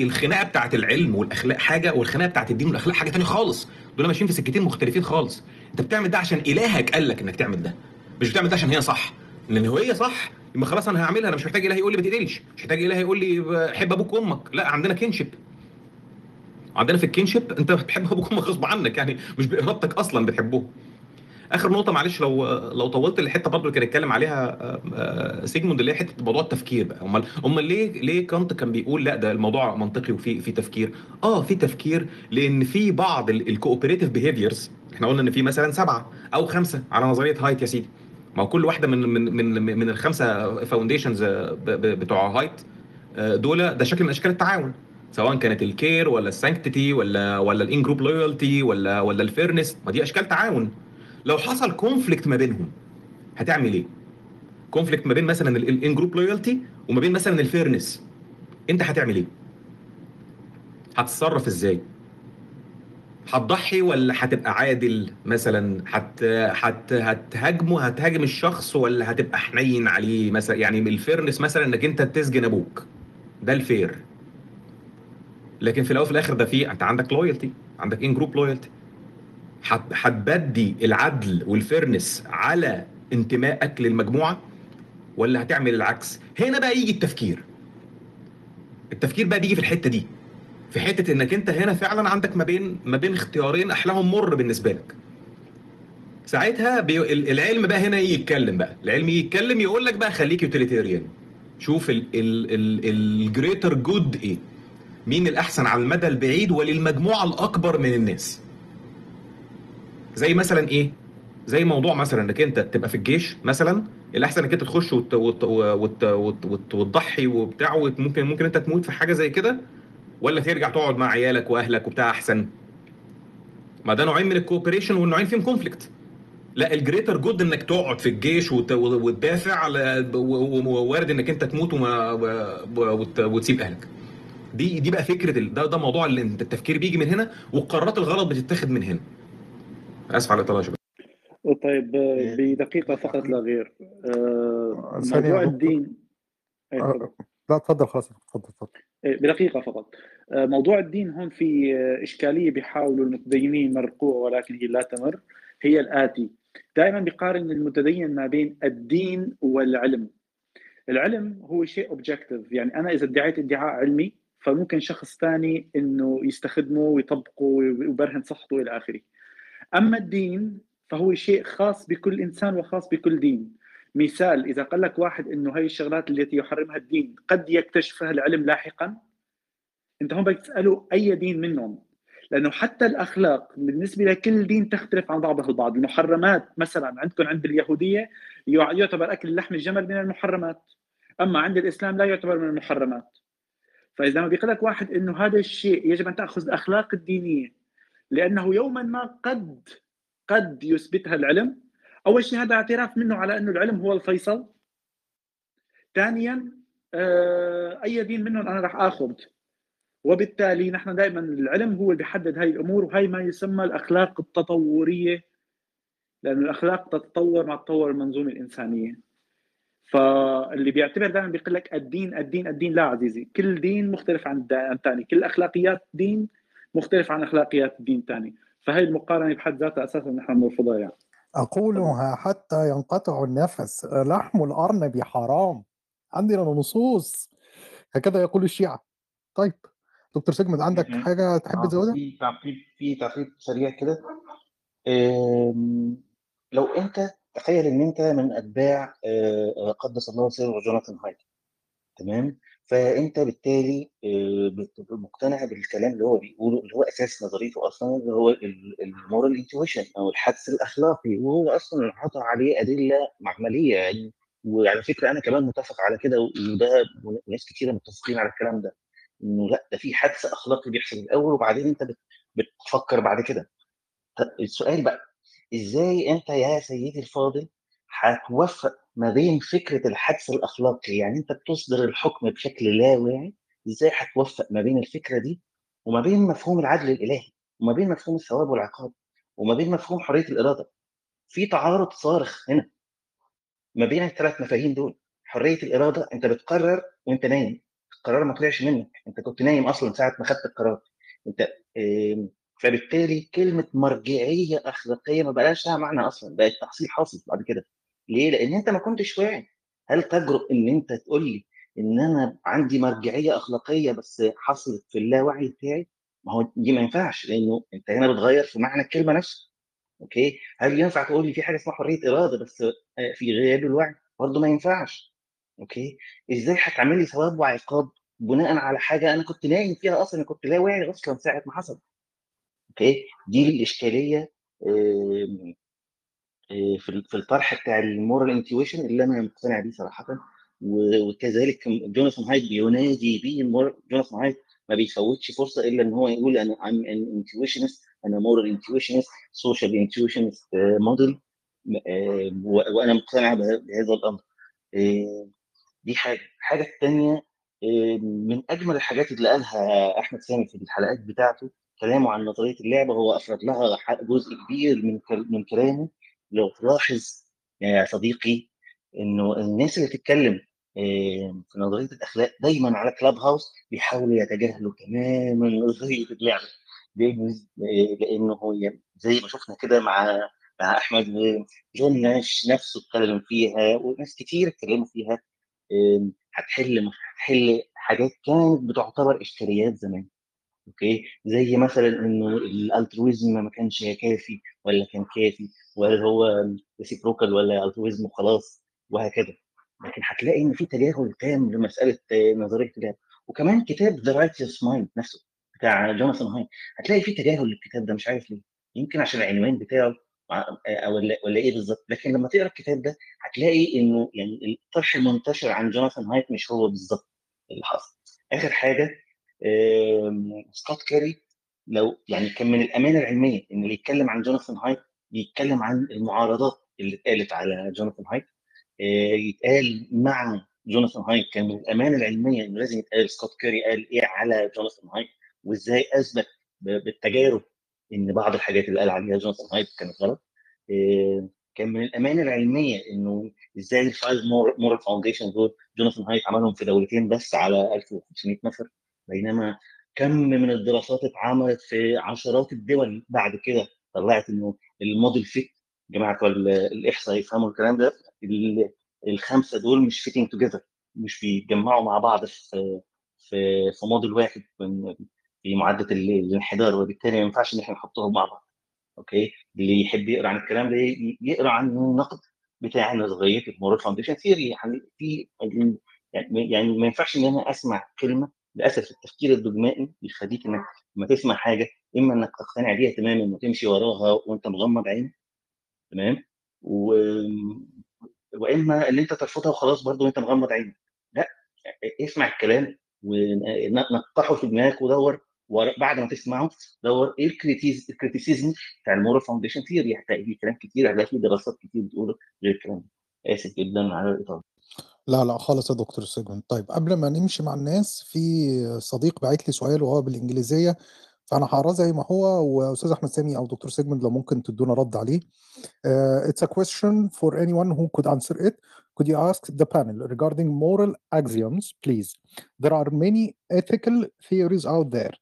الخناقه بتاعت العلم والاخلاق حاجة والخناقه بتاعت الدين والاخلاق حاجة ثانية خالص. دول ماشيين في سكتين مختلفين خالص. انت بتعمل ده عشان إلهك قال لك إنك تعمل ده. مش بتعمل ده عشان هي صح. لأن هو هي صح يبقى خلاص أنا هعملها. أنا مش محتاج اله يقول لي ما تقتلش مش محتاج اله يقول لي حب أبوك وأمك. لا عندنا kinship عندنا في ال kinship أنت بتحب أبوك وأمك غصب عنك يعني مش بإرادتك أصلا بتحبهم آخر نقطة معلش لو لو طولت الحته برضو اللي كان اتكلم عليها سيجموند اللي هي حتة موضوع التفكير بقى. أمال أمال ليه ليه كانت كان بيقول لا ده الموضوع منطقي وفي في تفكير؟ آه في تفكير لأن في بعض ال cooperative behaviors إحنا قلنا إن في مثلا سبعة أو خمسة على نظرية هايت يا سيدي. ما هو كل واحدة من من من من الخمسة foundations بتوع هايت دول ده شكل من أشكال التعاون. سواء كانت ال care ولا ال sanctity ولا ولا ال in-group loyalty ولا ولا ال fairness ما دي أشكال تعاون. لو حصل conflict ما بينهم هتعمل إيه؟ conflict ما بين مثلا ال in-group loyalty وما بين مثلا ال fairness أنت هتعمل إيه؟ هتتصرف إزاي؟ هتضحي ولا هتبقى عادل مثلا؟ هت هت هتهاجمه؟ هتهاجم الشخص ولا هتبقى حنين عليه مثلا؟ يعني ال fairness مثلا إنك أنت تسجن أبوك. ده ال fair لكن في الأول وفي الآخر ده في أنت عندك loyalty عندك in-group loyalty هتبدي العدل وال fairness على انتمائك للمجموعه ولا هتعمل العكس؟ هنا بقى يجي التفكير. التفكير بقى بيجي في الحتة دي في حتة إنك أنت هنا فعلا عندك ما بين ما بين اختيارين أحلاهم مر بالنسبة لك. ساعتها بي... العلم بقى هنا يتكلم بقى. العلم يتكلم يقول لك بقى خليك utilitarian. شوف ال greater good إيه؟ مين الأحسن على المدى البعيد وللمجموعة الأكبر من الناس؟ زي مثلا إيه؟ زي موضوع مثلا إنك أنت تبقى في الجيش مثلا الأحسن إنك أنت تخش وت... وت... وت... وت... وت... وتضحي وبتاع وممكن ممكن أنت تموت في حاجة زي كده ولا ترجع تقعد مع عيالك وأهلك وبتاع أحسن. ما ده نوعين من ال cooperation والنوعين فيهم conflict لا ال greater good إنك تقعد في الجيش وت... وتدافع على ووارد إنك أنت تموت وما وت... وتسيب أهلك. دي دي بقى فكرة. ده ده موضوع التفكير بيجي من هنا والقرارات الغلط بتتاخد من هنا. آسف على الإطالة طيب بدقيقة فقط لا غير. آه موضوع الدين. لا اتفضل خلاص. اتفضل اتفضل بدقيقة فقط. موضوع الدين هون في إشكالية بيحاولوا المتدينين يمرقوها ولكن هي لا تمر. هي الآتي. دائما بيقارن المتدين ما بين الدين والعلم. العلم هو شيء اوبجكتيف يعني أنا إذا ادعيت ادعاء علمي فممكن شخص ثاني إنه يستخدمه ويطبقه ويبرهن صحته إلى آخره. أما الدين فهو شيء خاص بكل إنسان وخاص بكل دين. مثال إذا قال لك واحد إنه هي الشغلات التي يحرمها الدين قد يكتشفها العلم لاحقا انت هون بدك تساله أي دين منهم؟ لأنه حتى الأخلاق بالنسبة لكل دين تختلف عن بعضها البعض. المحرمات مثلا عندكم عند اليهودية يعتبر أكل لحم الجمل من المحرمات. أما عند الإسلام لا يعتبر من المحرمات. فإذا ما بيقول لك واحد إنه هذا الشيء يجب أن تأخذ الأخلاق الدينية لأنه يوما ما قد قد يثبتها العلم. أول شيء هذا اعتراف منه على أنه العلم هو الفيصل. ثانيا أي دين منهم أنا راح آخذ. وبالتالي نحن دائما العلم هو اللي بيحدد هاي الأمور وهي ما يسمى الأخلاق التطورية لأنه الأخلاق تتطور مع تطور المنظومة الإنسانية. فاللي بيعتبر دائما بيقول لك الدين الدين الدين لا عزيزي. كل دين مختلف عن الثاني. كل أخلاقيات دين مختلف عن أخلاقيات الدين الثاني فهي المقارنة بحد ذاتها أساسا نحن بنرفضها يعني. أقولها حتى ينقطع النفس. لحم الأرنب حرام. عندنا نصوص. هكذا يقول الشيعة. طيب دكتور سيجمنت عندك حاجة تحب تزودها؟ في تعقيب في تعقيب سريع كده. لو أنت تخيل إن أنت من أتباع قدس الله سره جوناثان هايت تمام؟ فأنت بالتالي مقتنع بالكلام اللي هو بيقوله اللي هو أساس نظريته أصلا اللي هو ال moral intuition أو الحدس الأخلاقي وهو أصلا انحط عليه أدلة معملية يعني. وعلى فكرة أنا كمان متفق على كده وده ناس كثيره متفقين على الكلام ده إنه لأ ده في حدس أخلاقي بيحصل الأول وبعدين أنت بتفكر بعد كده. السؤال بقى إزاي أنت يا سيدي الفاضل هتوفق ما بين فكرة الحدس الأخلاقي يعني أنت بتصدر الحكم بشكل لا واعي إزاي هتوفق ما بين الفكرة دي وما بين مفهوم العدل الإلهي وما بين مفهوم الثواب والعقاب وما بين مفهوم حرية الإرادة. في تعارض صارخ هنا ما بين الثلاث مفاهيم دول. حرية الإرادة أنت بتقرر وأنت نايم. القرار ما طلعش منك أنت كنت نايم أصلا ساعة ما خدت القرار. أنت فبالتالي كلمة مرجعية أخلاقية ما بقاش لها معنى أصلا بقت تحصيل حاصل بعد كده. ليه؟ لأن أنت ما كنتش واعي هل تجرؤ إن أنت تقول لي إن أنا عندي مرجعية أخلاقية بس حصلت في اللاوعي بتاعي؟ ما هو دي ما ينفعش لأنه أنت هنا بتغير في معنى الكلمة نفسها. أوكي؟ هل ينفع تقول لي في حاجة اسمها حرية إرادة بس في غياب الوعي؟ برضه ما ينفعش. أوكي؟ إزاي هتعمل لي ثواب وعقاب بناء على حاجة أنا كنت نايم فيها أصلا كنت لا واعي أصلا ساعة ما حصل. أوكي؟ دي الإشكالية في في الطرح بتاع ال moral intuition اللي أنا مقتنع بيه صراحة. وكذلك جوناثان هايت بينادي بيه جوناثان هايت ما بيفوتش فرصة إلا إن هو يقول أنا am an intuitionist أنا moral intuitionist social intuitionist موديل وأنا مقتنع بهذا الأمر. دي حاجة. الحاجة الثانية من أجمل الحاجات اللي قالها أحمد سامي في الحلقات بتاعته كلامه عن نظرية اللعبة هو أفرد لها جزء كبير من من كلامه. لو تلاحظ يا صديقي إنه الناس اللي تتكلم في نظرية الأخلاق دايما على كلاب هاوس بيحاولوا يتجاهلوا تماما نظرية اللعبه لأنه هو زي ما شفنا كده مع مع أحمد جون ناش نفسه اتكلم فيها وناس كتير اتكلموا فيها هتحل هتحل حاجات كانت بتعتبر اشكاليات زمان. أوكي؟ زي مثلا إنه ال altruism ما كانش كافي ولا كان كافي ولا هو reciprocal ولا altruism وخلاص وهكذا. لكن هتلاقي إن في تجاهل تام لمسألة نظرية اللعب وكمان كتاب The Righteous Mind نفسه بتاع جوناثان هايت هتلاقي في تجاهل للكتاب ده مش عارف ليه. يمكن عشان العنوان بتاعه ولا ولا إيه بالظبط. لكن لما تقرأ الكتاب ده هتلاقي إنه يعني الطرح المنتشر عن جوناثان هايت مش هو بالظبط اللي حصل. آخر حاجة سكوت كاري لو يعني كان من الأمانة العلمية ان اللي يتكلم عن جوناثان هايت يتكلم عن المعارضات اللي اتقالت على جوناثان هايت. يتقال مع جوناثان هايت كان من الأمانة العلمية إنه لازم يتقال سكوت كاري قال إيه على جوناثان هايت وإزاي أثبت بالتجارب إن بعض الحاجات اللي قال عليها جوناثان هايت كانت غلط. كان من الأمانة العلمية إنه إزاي ال five moral foundation دول جوناثان هايت عملهم في دولتين بس على 1500 نفر بينما كم من الدراسات اتعملت في عشرات الدول بعد كده طلعت إنه ال model fit جماعة الإحصاء يفهموا الكلام ده الخمسة دول مش fitting together مش بيتجمعوا مع بعض في في في موديل واحد في معدل الانحدار وبالتالي ما ينفعش إن إحنا نحطهم مع بعض. أوكي؟ اللي يحب يقرأ عن الكلام ده يقرأ عن النقد بتاع نظريه ال moral foundation theory يعني في يعني ما ينفعش إن أنا أسمع كلمة للأسف التفكير الدوجمائي بيخليك إنك لما تسمع حاجة إما إنك تقتنع بيها تماما وتمشي وراها وأنت مغمض عينك تمام؟ و... واما ان أنت ترفضها وخلاص برضه وأنت مغمض عينك لأ اسمع الكلام ونقحه في دماغك ودور بعد ما تسمعه دور إيه ال criticism بتاع ال moral foundation؟ theory هتلاقي فيه كلام كتير هتلاقي فيه دراسات كتير بتقول غير الكلام ده. آسف جدا على الإطالة. لا لا خالص يا دكتور سيجمنت طيب قبل ما نمشي مع الناس في صديق بعت لي سؤال وهو بالانجليزيه فانا هقراه زي ما هو واستاذ احمد سامي أو دكتور سيجمنت لو ممكن تدونا رد عليه uh, it's a question for anyone who could answer it could you ask the panel regarding moral axioms please there are many ethical theories out there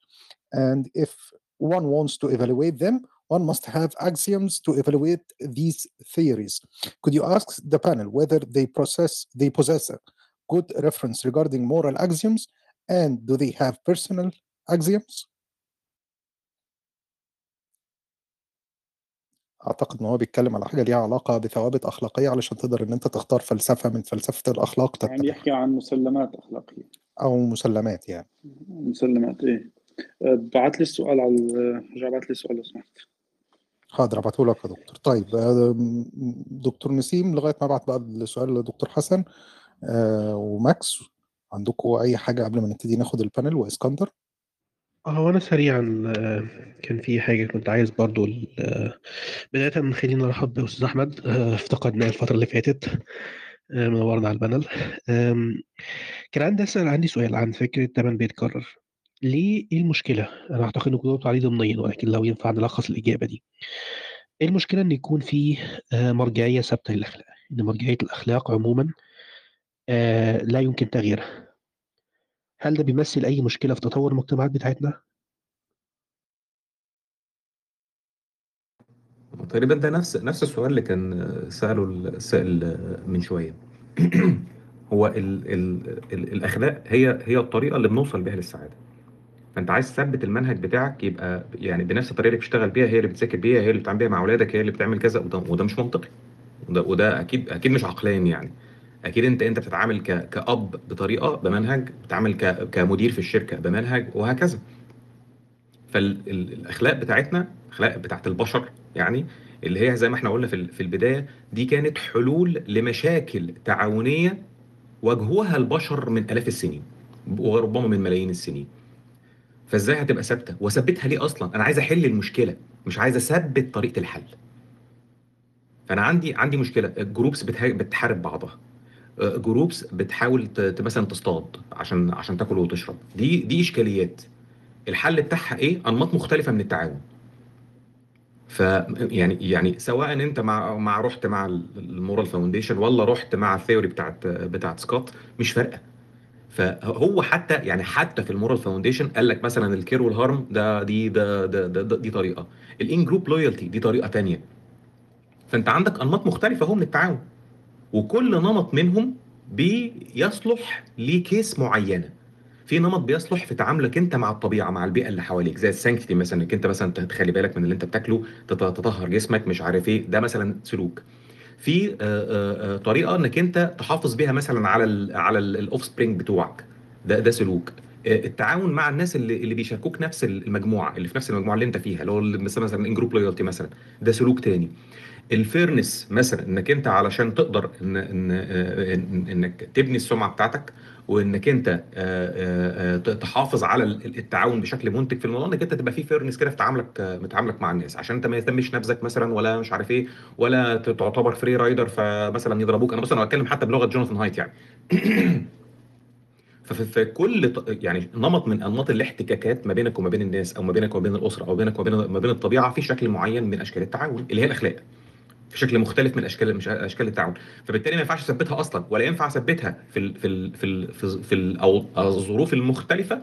and if one wants to evaluate them one must have axioms to evaluate these theories. Could you ask the panel whether they process they possess a good reference regarding moral axioms? And do they have personal axioms? أعتقد إن هو بيتكلم على حاجة ليها علاقة بثوابت أخلاقية علشان تقدر إن أنت تختار فلسفة من فلسفة الأخلاق يعني يحكي عن مسلمات أخلاقية. أو مسلمات يعني. مسلمات إيه. بعت لي السؤال على رجع بعت لي السؤال لو سمحت. حاضر ابعته لك يا دكتور. طيب دكتور نسيم لغاية ما ابعت بقى السؤال لدكتور حسن وماكس عندكم أي حاجة قبل ما نبتدي ناخد ال panel وإسكندر؟ هو أنا سريعا كان في حاجة كنت عايز برضو بداية خلينا نرحب باستاذ أحمد. افتقدناه الفترة اللي فاتت. منورنا على ال panel. كان عندي أسأل عندي سؤال عن فكرة تمن بيتكرر ليه إيه المشكلة؟ أنا أعتقد إنكم جاوبتوا عليه ضمنيا ولكن لو ينفع نلخص الإجابة دي. إيه المشكلة إن يكون في مرجعية ثابتة للأخلاق؟ إن مرجعية الأخلاق عموما لا يمكن تغييرها. هل ده بيمثل أي مشكلة في تطور المجتمعات بتاعتنا؟ تقريبا ده نفس نفس السؤال اللي كان سأله السائل من شوية. [clears throat] هو ال ال ال الأخلاق هي هي الطريقة اللي بنوصل بيها للسعادة. فأنت عايز تثبت المنهج بتاعك يبقى يعني بنفس الطريقة اللي بتشتغل بيها هي اللي بتذاكر بيها هي اللي بتعمل بيها مع أولادك هي اللي بتعمل كذا وده, وده مش منطقي. وده, وده أكيد أكيد مش عقلاني يعني. أكيد انت أنت بتتعامل كأب بطريقة بمنهج بتتعامل كمدير في الشركة بمنهج وهكذا. فالاخلاق بتاعتنا الأخلاق بتاعت البشر يعني اللي هي زي ما إحنا قلنا في في البداية دي كانت حلول لمشاكل تعاونية واجهوها البشر من آلاف السنين وربما من ملايين السنين. فازاي هتبقى ثابته؟ واثبتها ليه أصلا؟ أنا عايز احل المشكلة مش عايز اثبت طريقه الحل. فانا عندي عندي مشكله. ال groups بتحارب بعضها. groups بتحاول مثلا تصطاد عشان عشان تاكل وتشرب. دي دي إشكاليات. الحل بتاعها إيه؟ أنماط مختلفة من التعاون. ف يعني يعني سواء أنت مع مع رحت مع ال moral foundation ولا رحت مع ال theory بتاعت بتاعت سكوت مش فارقة. فهو حتى يعني حتى في ال moral foundation قال لك مثلا ال care وال harm ده دي ده, ده, ده, ده دي طريقة. الان group loyalty دي طريقة ثانية فأنت عندك أنماط مختلفة أهو من التعاون. وكل نمط منهم بيصلح ل case معينة. في نمط بيصلح في تعاملك أنت مع الطبيعة مع البيئة اللي حواليك. زي ال sanctity مثلا إنك أنت مثلا تخلي بالك من اللي أنت بتاكله تطهر جسمك مش عارف إيه. ده مثلا سلوك. في طريقة إنك أنت تحافظ بيها مثلا على ال على ال offspring بتوعك. ده ده سلوك. التعاون مع الناس اللي اللي بيشاركوك نفس المجموعة اللي في نفس المجموعة اللي أنت فيها اللي هو مثلا in-group loyalty مثلا. ده سلوك تاني. ال fairness مثلا إنك أنت علشان تقدر إن إن إنك تبني السمعة بتاعتك وإنك أنت تحافظ على التعاون بشكل منتج في الموضوع إنك أنت تبقى في fairness كده في تعاملك تعاملك مع الناس. عشان أنت ما يهتمش نفسك مثلا ولا مش عارف إيه ولا تعتبر free rider فمثلا يضربوك. أنا مثلا بتكلم حتى بلغة جوناثان هايت يعني. [coughs] ففي كل يعني نمط من أنماط الاحتكاكات ما بينك وما بين الناس أو ما بينك وما بين الأسرة أو بينك وما بين ما بين الطبيعة في شكل معين من أشكال التعاون اللي هي الأخلاق. في شكل مختلف من اشكال أشكال التعاون. فبالتالي ما ينفعش أثبتها أصلا ولا ينفع أثبتها في ال في ال في ال في, ال أو الظروف المختلفة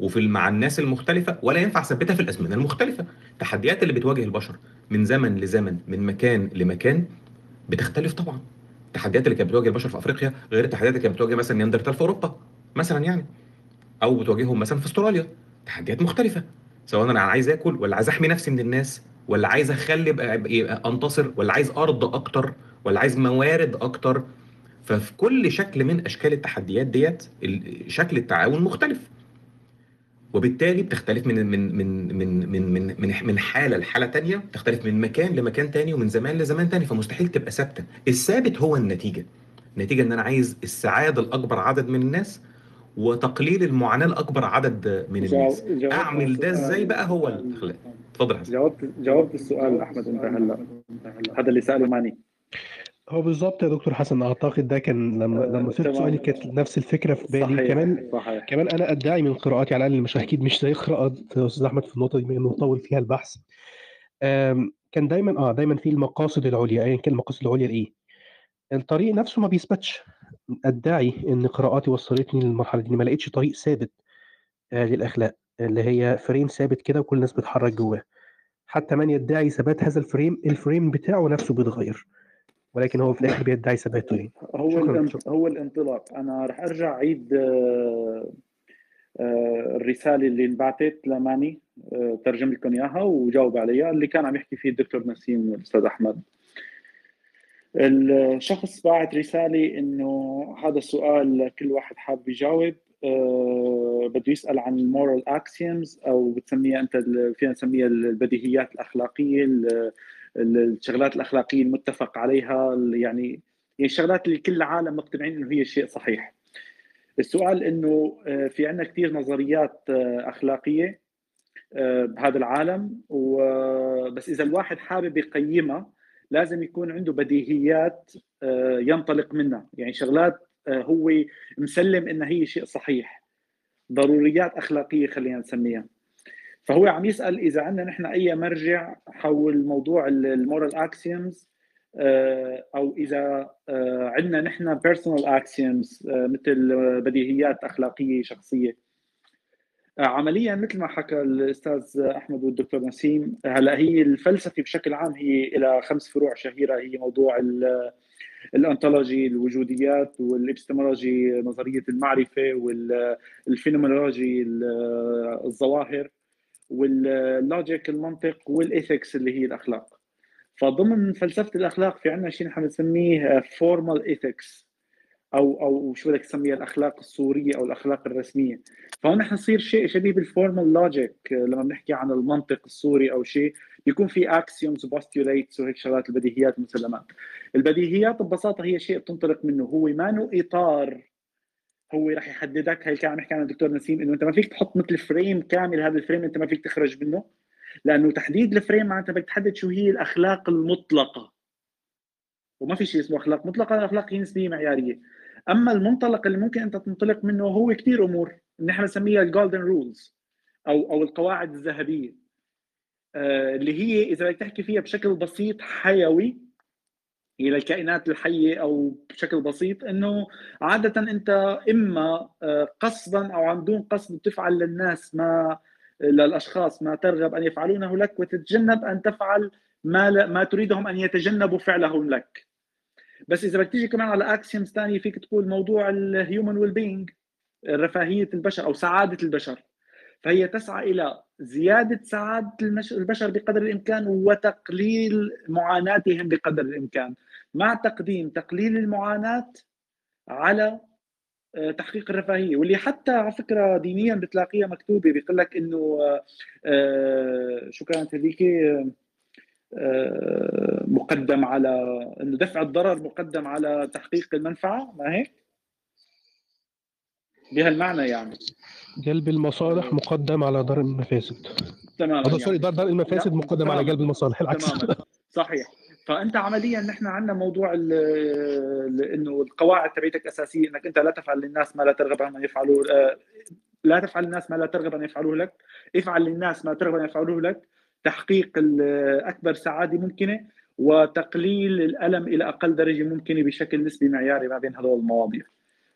وفي مع الناس المختلفة ولا ينفع أثبتها في الأزمنة المختلفة. التحديات اللي بتواجه البشر من زمن لزمن من مكان لمكان بتختلف طبعا. التحديات اللي كانت بتواجه البشر في أفريقيا غير التحديات اللي كانت بتواجه مثلا نياندرتال في أوروبا مثلا يعني. أو بتواجههم مثلا في أستراليا. تحديات مختلفة. سواء أنا عايز آكل ولا عايز أحمي نفسي من الناس. ولا عايز أخلي يبقى أنتصر ولا عايز أرض أكتر ولا عايز موارد أكتر. ففي كل شكل من أشكال التحديات ديت شكل التعاون مختلف. وبالتالي بتختلف من من من من من من من, من حالة لحالة ثانية بتختلف من مكان لمكان ثاني ومن زمان لزمان ثاني فمستحيل تبقى ثابتة. الثابت هو النتيجة. النتيجة إن أنا عايز السعادة لاكبر عدد من الناس وتقليل المعاناة لاكبر عدد من الناس. أعمل ده إزاي بقى هو الإخلاق؟ اتفضل حسن. جاوبت جاوبت السؤال أحمد أنت هلا. هذا اللي سأله ماني هو بالظبط يا دكتور حسن أعتقد ده كان لما لما سبت سؤالي كانت نفس الفكرة في بالي. صحيح. كمان صحيح. كمان أنا أدعي من قراءاتي على الأقل مش أكيد مش زي قراءات أستاذ أحمد في النقطة دي بما إنه طول فيها البحث. كان دايما آه دايما في المقاصد العليا. ايا كان المقاصد العليا لإيه؟ الطريق نفسه ما بيثبتش. أدعي إن قراءاتي وصلتني للمرحلة دي ما لقيتش طريق ثابت آه للأخلاق. اللي هي frame ثابت كده وكل الناس بتحرك جواه. حتى من يدعي ثبات هذا ال frame ال frame بتاعه نفسه بيتغير. ولكن هو في الآخر بيدعي ثباته يعني. هو شكرا. هو الانطلاق. أنا رح أرجع أعيد الرسالة اللي انبعثت لماني ترجم لكم إياها وجاوب عليها اللي كان عم يحكي فيه الدكتور نسيم والأستاذ أحمد. الشخص باعت رسالة إنه هذا السؤال كل واحد حاب يجاوب بده يسأل عن ال moral axioms أو بتسميها أنت فينا نسميها البديهيات الأخلاقية الشغلات الأخلاقية المتفق عليها يعني يعني الشغلات اللي كل العالم مقتنعين إنه هي شيء صحيح. السؤال إنه في عندنا كثير نظريات أخلاقية بهذا العالم وبس إذا الواحد حابب يقيمها لازم يكون عنده بديهيات ينطلق منها. يعني شغلات هو مسلم إنها هي شيء صحيح. ضروريات أخلاقية خلينا نسميها. فهو عم يسأل إذا عندنا نحن أي مرجع حول موضوع المورال اكسيومز أو إذا عندنا نحن personal axioms مثل بديهيات أخلاقية شخصية. عمليا مثل ما حكى الأستاذ أحمد والدكتور نسيم هلأ هي الفلسفة بشكل عام هي إلى خمس فروع شهيرة هي موضوع ال ontology الوجوديات والابستمولوجي نظرية المعرفة وال phenomenology الظواهر وال logic المنطق وال ethics اللي هي الأخلاق. فضمن فلسفة الأخلاق في عندنا شيء نحن بنسميه formal ethics أو أو شو بدك تسميها الأخلاق الصورية أو الأخلاق الرسمية. فهون نحن نصير شيء شبيه بال formal logic لما بنحكي عن المنطق الصوري أو شيء. بيكون في axioms و postulates وهيك شغلات البديهيات والمسلمات البديهيات ببساطة هي شيء بتنطلق منه. هو ما له إطار. هو راح يحددك. هي كان عم يحكي عن الدكتور نسيم إنه أنت ما فيك تحط مثل frame كامل هذا ال frame أنت ما فيك تخرج منه لأنه تحديد ال frame معناتها بدك تحدد شو هي الأخلاق المطلقة. وما في شيء اسمه أخلاق مطلقة الاخلاق هي نسبية معيارية. أما المنطلق اللي ممكن أنت تنطلق منه هو كثير أمور. نحن بنسميها ال golden rules أو أو القواعد الذهبية. اللي هي إذا بدك تحكي فيها بشكل بسيط حيوي إلى الكائنات الحية أو بشكل بسيط إنه عادة أنت إما آه، قصدا أو عن دون قصد تفعل للناس ما للأشخاص ما ترغب أن يفعلونه لك وتتجنب أن تفعل ما ما تريدهم أن يتجنبوا فعله لك. بس إذا بدك تيجي كمان على axioms ثانية فيك تقول موضوع ال human well-being رفاهيه البشر أو سعادة البشر. فهي تسعى إلى زيادة سعادة البشر بقدر الإمكان وتقليل معاناتهم بقدر الإمكان مع تقديم تقليل المعاناة على آه، تحقيق الرفاهية واللي حتى على فكرة دينيا بتلاقيها مكتوبة بيقول لك إنه آه، آه، شو كانت هذيك مقدم على إنه دفع الضرر مقدم على تحقيق المنفعة ما هيك؟ بهالمعنى يعني. جلب المصالح مقدم على دار المفاسد. تماما يعني. سوري دار دار المفاسد مقدم على جلب المصالح العكس. تماما. صحيح. فأنت عمليا نحن عندنا موضوع إنه القواعد تبعتك أساسية إنك أنت لا تفعل للناس ما لا ترغب أن يفعلوه آه، لا تفعل للناس ما لا ترغب أن يفعلوه لك. افعل للناس ما ترغب أن يفعلوه لك. تحقيق أكبر سعادة ممكنة وتقليل الألم إلى أقل درجة ممكنة بشكل نسبي معياري ما بين هذول المواضيع.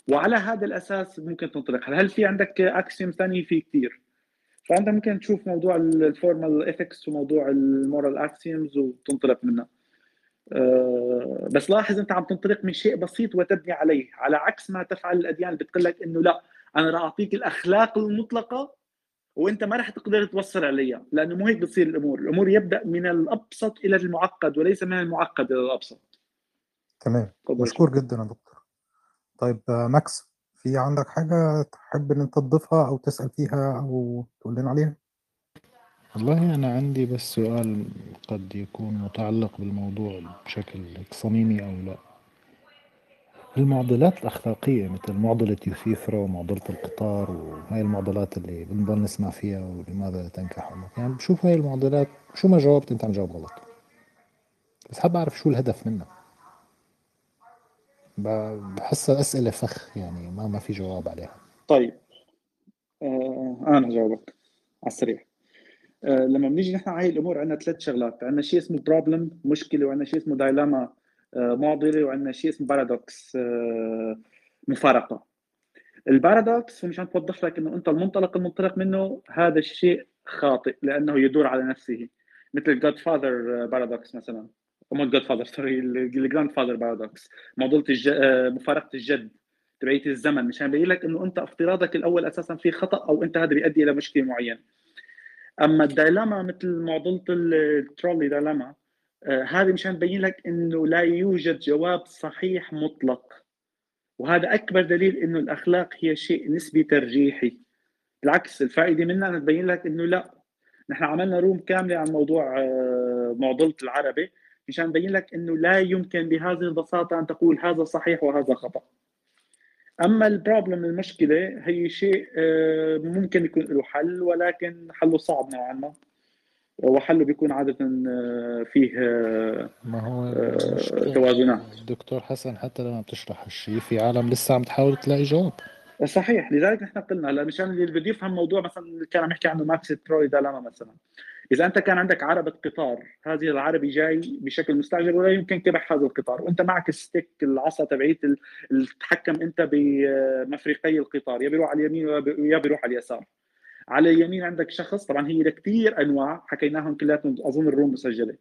وعلى هذا الأساس ممكن تنطلق. هل في عندك axiom ثاني؟ في كثير فأنت ممكن تشوف موضوع ال formal ethics وموضوع ال moral axioms وتنطلق منها. أه بس لاحظ أنت عم تنطلق من شيء بسيط وتبني عليه. على عكس ما تفعل الأديان بتقول لك إنه لا أنا راح أعطيك الأخلاق المطلقة وأنت ما راح تقدر توصل عليها لأنه مو هيك بتصير الأمور. الأمور يبدأ من الأبسط إلى المعقد وليس من المعقد إلى الأبسط. تمام. مشكور جدا يا دكتور. طيب ماكس في عندك حاجة تحب إن أنت تضيفها أو تسأل فيها أو تقول لنا عليها؟ والله أنا عندي بس سؤال قد يكون متعلق بالموضوع بشكل صميمي أو لا. المعضلات الأخلاقية مثل معضلة يوثيثرا ومعضلة القطار وهاي المعضلات اللي بنضل نسمع فيها ولماذا تنكح أمك؟ يعني بشوف هاي المعضلات شو ما جاوبت أنت عم جاوب غلط. بس حاب أعرف شو الهدف منها. بحسها أسئلة فخ يعني ما ما في جواب عليها. طيب. آه أنا هجاوبك على السريع. آه لما بنيجي نحن على هي الأمور عندنا ثلاث شغلات. عندنا شيء اسمه بروبلم مشكلة وعندنا شيء اسمه دايلاما آه معضله وعندنا شيء اسمه paradox آه مفارقة. ال paradox مشان توضح لك إنه أنت المنطلق المنطلق منه هذا الشيء خاطئ لأنه يدور على نفسه. مثل godfather paradox مثلا. مو godfather sorry ال grandfather paradox معضله الج... آه، مفارقة الجد تبعية الزمن. مشان يبين لك إنه أنت افتراضك الأول أساسا في خطأ أو أنت هذا بيؤدي إلى مشكلة معينة. أما ال dilemma مثل معضله ال trolley dilemma آه هذه مشان تبين لك إنه لا يوجد جواب صحيح مطلق. وهذا أكبر دليل إنه الأخلاق هي شيء نسبي ترجيحي. بالعكس الفائدة منها إنها تبين لك إنه لا. نحن عملنا room كاملة عن موضوع آه معضلة العربة. مشان نبين لك إنه لا يمكن بهذه البساطة أن تقول هذا صحيح وهذا خطأ. أما ال problem المشكلة هي شيء آه، ممكن يكون له حل ولكن حله صعب نوعا ما. وحله بيكون عادة آه، فيه آه، ما هو توازنات. دكتور حسن حتى لما بتشرح الشيء في عالم لسه عم تحاول تلاقي جواب. صحيح لذلك نحن قلنا هلا مشان اللي بده يفهم موضوع مثلا اللي كان عم يحكي عنه ماكس تروي دالاما مثلا. إذا أنت كان عندك عربة قطار هذه العربة جاي بشكل مستعجل ولا يمكن كبح هذا القطار. وأنت معك الستيك العصا تبعيت اللي تتحكم أنت بمفرقي القطار يا بيروح على اليمين ويا بيروح على اليسار. على اليمين عندك شخص طبعا هي كثير أنواع حكيناهم كلياتهم أظن الروم مسجلة.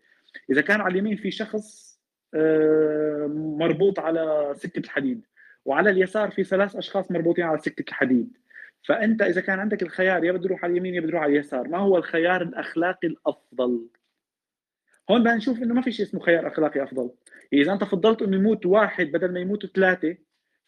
إذا كان على اليمين في شخص آه، مربوط على سكة الحديد. وعلى اليسار في ثلاث أشخاص مربوطين على سكة الحديد. فأنت إذا كان عندك الخيار يا بده يروح على اليمين يا بده يروح على اليسار ما هو الخيار الأخلاقي الأفضل؟ هون بدنا نشوف إنه ما في شيء اسمه خيار أخلاقي أفضل. إذا أنت فضلت إنه يموت واحد بدل ما يموتوا ثلاثة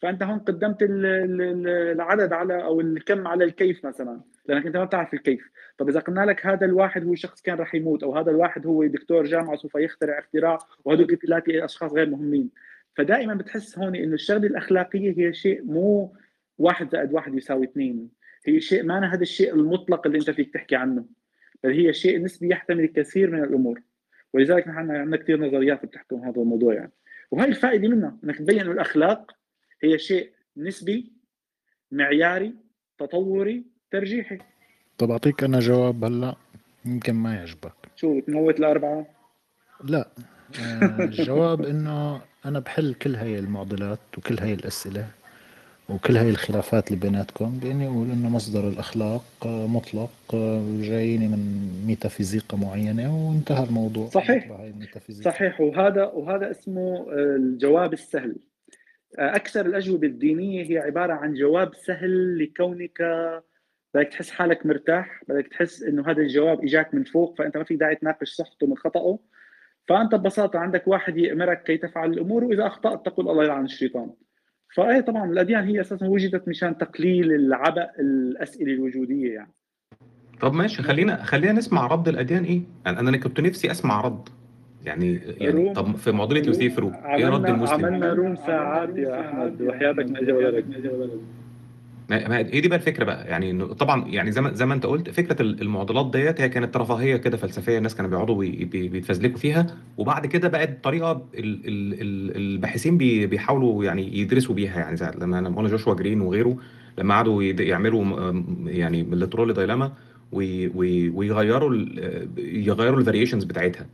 فأنت هون قدمت العدد على أو الكم على الكيف مثلا لأنك أنت ما بتعرف الكيف. طب إذا قلنا لك هذا الواحد هو شخص كان رح يموت أو هذا الواحد هو دكتور جامعة سوف يخترع اختراع وهذول ثلاثة أشخاص غير مهمين. فدائما بتحس هون إنه الشغلة الأخلاقية هي شيء مو واحد زائد واحد يساوي اثنين. هي شيء ما هذا الشيء المطلق اللي أنت فيك تحكي عنه. بل هي شيء نسبي يحتمل الكثير من الأمور. ولذلك نحن عندنا كثير نظريات بتحكم هذا الموضوع يعني. وهي الفائدة منها إنك تبين إنه الأخلاق هي شيء نسبي معياري تطوري ترجيحي. طب أعطيك أنا جواب هلأ يمكن ما يعجبك. شو تموت الاربعه لا. آه، الجواب إنه أنا بحل كل هاي المعضلات وكل هاي الأسئلة وكل هاي الخلافات اللي بيناتكم بإني أقول إنه مصدر الأخلاق آه، مطلق آه، جاييني من ميتافيزيقا معينة وانتهى الموضوع. صحيح. صحيح. وهذا وهذا اسمه الجواب السهل. أكثر الأجوبة الدينية هي عبارة عن جواب سهل لكونك بدك تحس حالك مرتاح بدك تحس إنه هذا الجواب إجاك من فوق فأنت ما في داعي تناقش صحته من خطأه. فأنت ببساطة عندك واحد يأمرك كي تفعل الأمور وإذا أخطأت تقول الله يلعن الشيطان. فايه طبعا الأديان هي أساسا وجدت مشان تقليل العبء الأسئلة الوجودية يعني. طب ماشي خلينا خلينا نسمع رد الأديان. إيه؟ يعني أنا كنت نفسي أسمع رد. يعني يعني طب في معضله يوثيفرو إيه رد المسلم؟ عملنا room ساعات يا أحمد. وحياتك ما اجى ولدك ما هي دي بقى الفكرة بقى يعني طبعا يعني زي ما زي ما أنت قلت فكرة المعضلات ديت هي كانت رفاهية كده فلسفية الناس كانوا بيقعدوا بيتفزلكوا فيها وبعد كده بقت طريقة الباحثين بيحاولوا يعني يدرسوا بيها يعني زي لما قلنا جوشوا جرين وغيره لما قعدوا يعملوا يعني ال trolley dilemma ويغيروا يغيروا ال variations بتاعتها.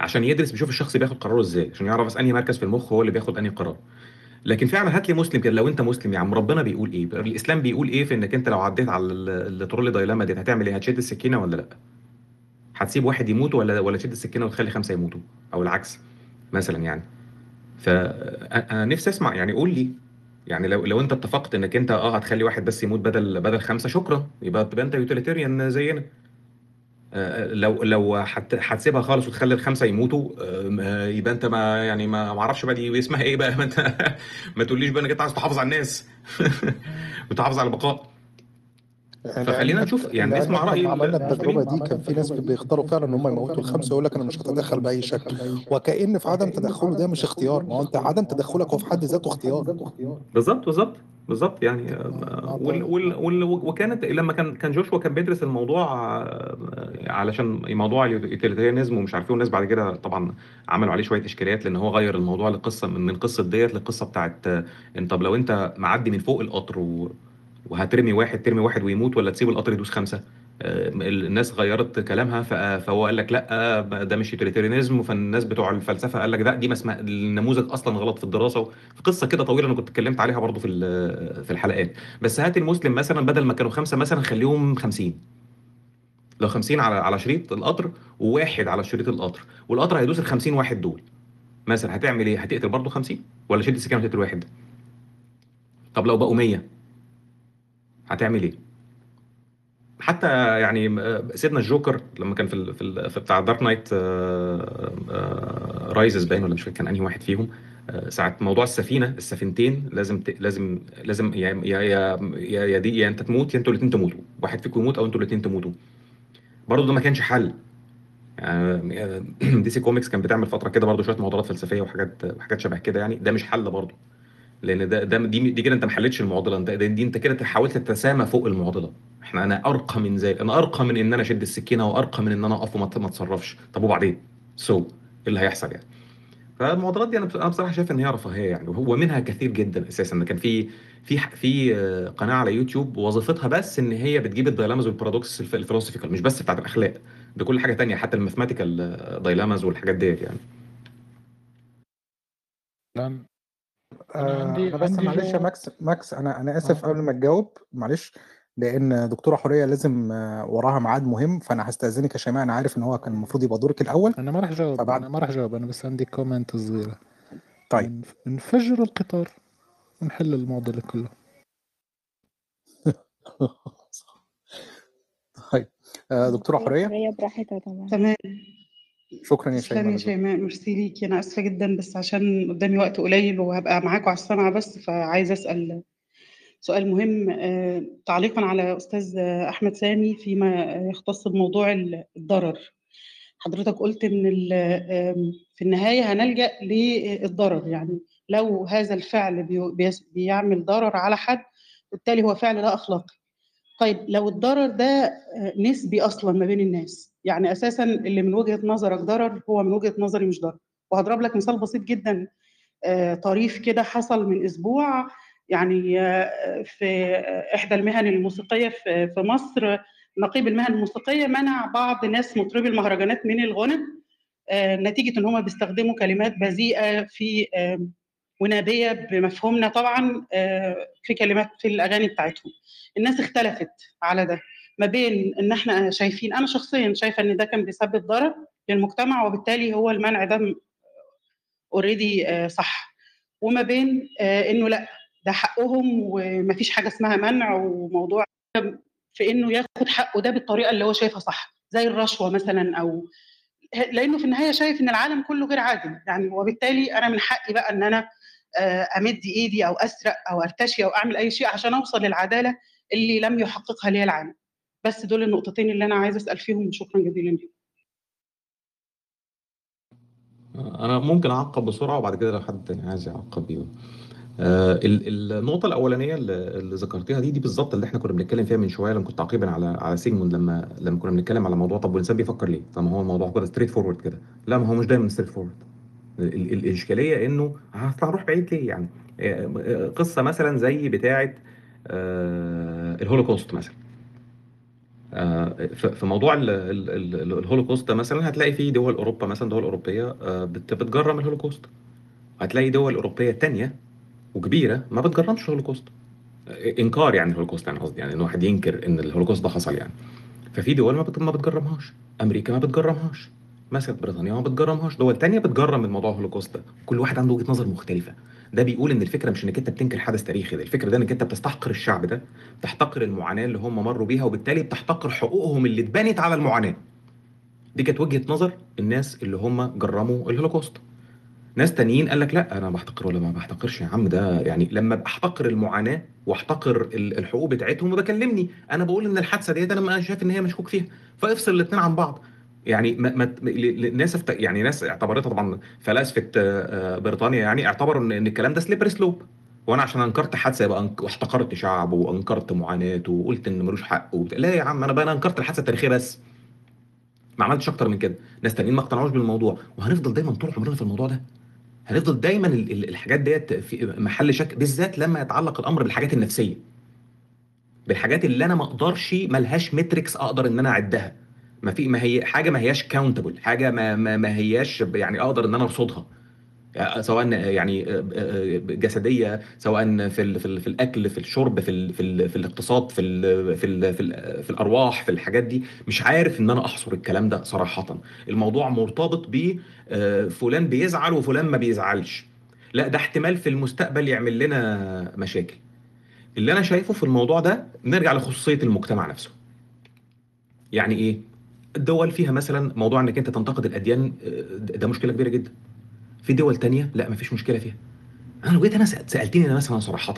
عشان يدرس بيشوف الشخص بياخد قراره إزاي عشان يعرف أنهي مركز في المخ هو اللي بياخد أنهي قرار. لكن فعلا هات لي مسلم كده. لو أنت مسلم يا عم ربنا بيقول إيه؟ الإسلام بيقول إيه في إنك أنت لو عديت على ال trolley dilemma دي هتعمل إيه؟ هتشد السكينة ولا لأ؟ هتسيب واحد يموت ولا ولا تشد السكينة وتخلي خمسة يموتوا؟ أو العكس مثلا يعني. فانا نفسي أسمع يعني قول لي يعني لو لو أنت اتفقت إنك أنت آه هتخلي واحد بس يموت بدل بدل خمسة شكرا. يبقى تبقى أنت utilitarian زينا. لو لو هتسيبها خالص وتخلي الخمسة يموتوا آه، يبقى انت ما يعني ما أعرفش بقى دي اسمها إيه بقى [laughs] ما انت ما تقوليش بقى انك انت عايز تحافظ على الناس. [laughs] وتحافظ على البقاء. فخلينا نشوف. يعني نسمع راي عملنا التجربة دي كان في ناس بيختاروا فعلا إن هم يموتوا الخمسة يقول لك أنا مش هتدخل بأي شكل. وكأن في عدم تدخله ده مش اختيار. ما هو أنت عدم تدخلك هو في حد ذاته اختيار. بالظبط بالظبط بالظبط. يعني آه، وال وال وال وكانت لما كان كان جوشوا كان بيدرس الموضوع آه، علشان موضوع اليوتيليتيريانزم ومش عارف إيه والناس بعد كده طبعا عملوا عليه شوية إشكاليات لأن هو غير الموضوع لقصة من قصة ديت لقصة بتاعت آه، انت طب لو أنت معدي من فوق القطر و وهترمي واحد ترمي واحد ويموت ولا تسيب القطر يدوس خمسة؟ آه، الناس غيرت كلامها فهو قال لك لا ده مش يوتيليتيريانزم فالناس بتوع الفلسفة قال لك لا دي ما اسمها النموذج أصلا غلط في الدراسة في قصة كده طويلة أنا كنت اتكلمت عليها برضو في في الحلقات. بس هات المسلم مثلا بدل ما كانوا خمسة مثلا خليهم 50 لو 50 على على شريط القطر وواحد على شريط القطر والقطر هيدوس ال 50 واحد دول. مثلا هتعمل إيه؟ هتقتل برضه 50 ولا شد السكينه وتقتل واحد؟ طب لو بقوا 100 هتعمل إيه؟ حتى يعني سيدنا الجوكر لما كان في في, في بتاع Dark Knight Rises باين ولا مش فاكر كان أنهي واحد فيهم. آه، ساعة موضوع السفينة السفينتين لازم ت... لازم لازم يا يا يا يا دي يا انت تموت يا أنتوا الاثنين تموتوا. واحد فيكم يموت أو أنتوا الاثنين تموتوا. برضه ده ما كانش حل. يعني DC Comics كان بتعمل فترة كده برضه شوية معضلات فلسفية وحاجات وحاجات شبه كده يعني. ده مش حل برضه. لأن ده ده دي, دي كده أنت ما حلتش المعضلة. انت دي أنت كده حاولت تتسامى فوق المعضلة. إحنا أنا أرقى من ذلك أنا أرقى من إن أنا أشد السكينة وارقى من إن أنا أقف وما أتصرفش. طب وبعدين؟ so so, إيه اللي هيحصل يعني؟ فالمعضلات دي أنا بصراحة شايف إن هي رفاهية يعني. وهو منها كثير جدا أساسا. كان في في في قناه على يوتيوب وظيفتها بس إن هي بتجيب ال dilemmas وال paradox ال philosophical مش بس بتاعت الأخلاق. بكل حاجة تانية حتى ال mathematical dilemmas والحاجات ديت يعني. آه عندي بس عندي معلش يا ماكس ماكس أنا أنا آسف آه. قبل ما تجاوب معلش لأن دكتورة حورية لازم وراها ميعاد مهم فأنا هستأذنك يا شيماء أنا عارف إن هو كان المفروض يبقى دورك الأول. أنا ما راح أجاوب فبعد... أنا ما راح أجاوب أنا بس عندي comment صغيرة. طيب. نفجر القطار. ونحل المعضلة كلها. [laughs] طيب. آه دكتورة حورية؟ حورية براحتها طبعا. تمام. شكرا يا شيماء يا شيماء ميرسي ليكي أنا آسفة جدا بس عشان قدامي وقت قليل وهبقى معاكم على السمع بس فعايزة أسأل سؤال مهم. آه، تعليقا على أستاذ أحمد سامي فيما يختص بموضوع الضرر. حضرتك قلت إن في النهاية هنلجأ للضرر. يعني لو هذا الفعل بيعمل ضرر على حد بالتالي هو فعل لا أخلاقي. طيب لو الضرر ده آه، نسبي أصلا ما بين الناس يعني أساسا اللي من وجهة نظرك ضرر هو من وجهة نظري مش ضرر. وهضرب لك مثال بسيط جدا. آه، طريف كده حصل من أسبوع يعني في إحدى المهن الموسيقية في مصر. نقيب المهن الموسيقية منع بعض ناس مطربي المهرجانات من الغنى. نتيجة إن هم بيستخدموا كلمات بذيئة في ونابية بمفهومنا طبعا في كلمات في الأغاني بتاعتهم. الناس اختلفت على ده. ما بين إن إحنا شايفين أنا شخصيا شايفة إن ده كان بيسبب ضرر للمجتمع وبالتالي هو المنع ده اوريدي صح. وما بين إنه لأ ده حقهم ومفيش حاجة اسمها منع وموضوع في إنه ياخد حقه ده بالطريقة اللي هو شايفها صح. زي الرشوة مثلا أو لأنه في النهاية شايف إن العالم كله غير عادل يعني وبالتالي أنا من حقي بقى إن أنا أمد إيدي أو أسرق أو أرتشي أو أعمل أي شيء عشان أوصل للعدالة اللي لم يحققها لي العالم. بس دول النقطتين اللي أنا عايزة أسأل فيهم وشكرا جزيلا لكم أنا ممكن أعقب بسرعة وبعد كده لو حد تاني عايز يعقب بيهم آه النقطة الأولانية اللي ذكرتيها دي دي بالظبط اللي إحنا كنا بنتكلم فيها من شوية لما كنت تعقيبا على على سيجموند لما لما كنا بنتكلم على موضوع طب والإنسان بيفكر ليه؟ طب ما هو الموضوع كده straightforward كده. لا ما هو مش دايما straightforward الإشكالية إنه هروح بعيد ليه يعني؟ قصة مثلا زي بتاعة آه الهولوكوست مثلا. في موضوع الهولوكوست ده مثلا هتلاقي في دول أوروبا مثلا دول أوروبية بتجرم الهولوكوست. هتلاقي دول أوروبية تانية وكبيرة ما بتجرمش الهولوكوست. إنكار يعني الهولوكوست يعني قصدي يعني إن واحد ينكر إن الهولوكوست ده حصل يعني. ففي دول ما ما بتجرمهاش. أمريكا ما بتجرمهاش. مثلا بريطانيا ما بتجرمهاش. دول تانية بتجرم الموضوع الهولوكوست ده. كل واحد عنده وجهة نظر مختلفة. ده بيقول إن الفكرة مش إنك أنت بتنكر حدث تاريخي ده الفكرة ده إنك أنت بتستحقر الشعب ده بتحتقر المعاناة اللي هم مروا بيها وبالتالي بتحتقر حقوقهم اللي اتبنت على المعاناة. دي كانت وجهة نظر الناس اللي هم جرموا الهولوكوست. ناس تانيين قال لك لا أنا بحتقر ولا ما بحتقرش يا عم ده يعني لما بحتقر المعاناة وأحتقر الحقوق بتاعتهم بكلمني أنا بقول إن الحادثة ديت أنا شايف إن هي مشكوك فيها. فافصل الاثنين عن بعض. يعني ما ما ناس افت... يعني ناس اعتبرتها طبعا فلاسفة بريطانيا يعني اعتبروا ان الكلام ده slippery slope وأنا عشان أنكرت حادثة يبقى أنك... واحتقرت شعب وأنكرت معاناته وقلت إن ملوش حق وبت... لا يا عم أنا بقى أنا أنكرت الحادثة التاريخية بس. ما عملتش أكتر من كده. ناس تانيين ما اقتنعوش بالموضوع. وهنفضل دايما طول عمرنا في الموضوع ده. هنفضل دايما الحاجات ديت في محل شك بالذات لما يتعلق الأمر بالحاجات النفسية. بالحاجات اللي أنا ما أقدرش ملهاش metrics أقدر إن أنا أعدها. ما في ما هي حاجة ما هياش كاونتبل حاجة ما ما, ما هياش يعني أقدر إن أنا أرصدها. سواء يعني جسدية سواء في ال في, ال في الأكل في الشرب في ال في, ال في الاقتصاد في ال في ال في, ال في الأرواح في الحاجات دي. مش عارف إن أنا أحصر الكلام ده صراحة. الموضوع مرتبط ب فلان بيزعل وفلان ما بيزعلش. لا ده احتمال في المستقبل يعمل لنا مشاكل. اللي أنا شايفه في الموضوع ده نرجع لخصوصية المجتمع نفسه. يعني إيه؟ الدول فيها مثلا موضوع إنك أنت تنتقد الأديان ده مشكلة كبيرة جدا. في دول تانية لا مفيش مشكلة فيها. أنا لو جيت أنا سألتني أنا مثلا صراحة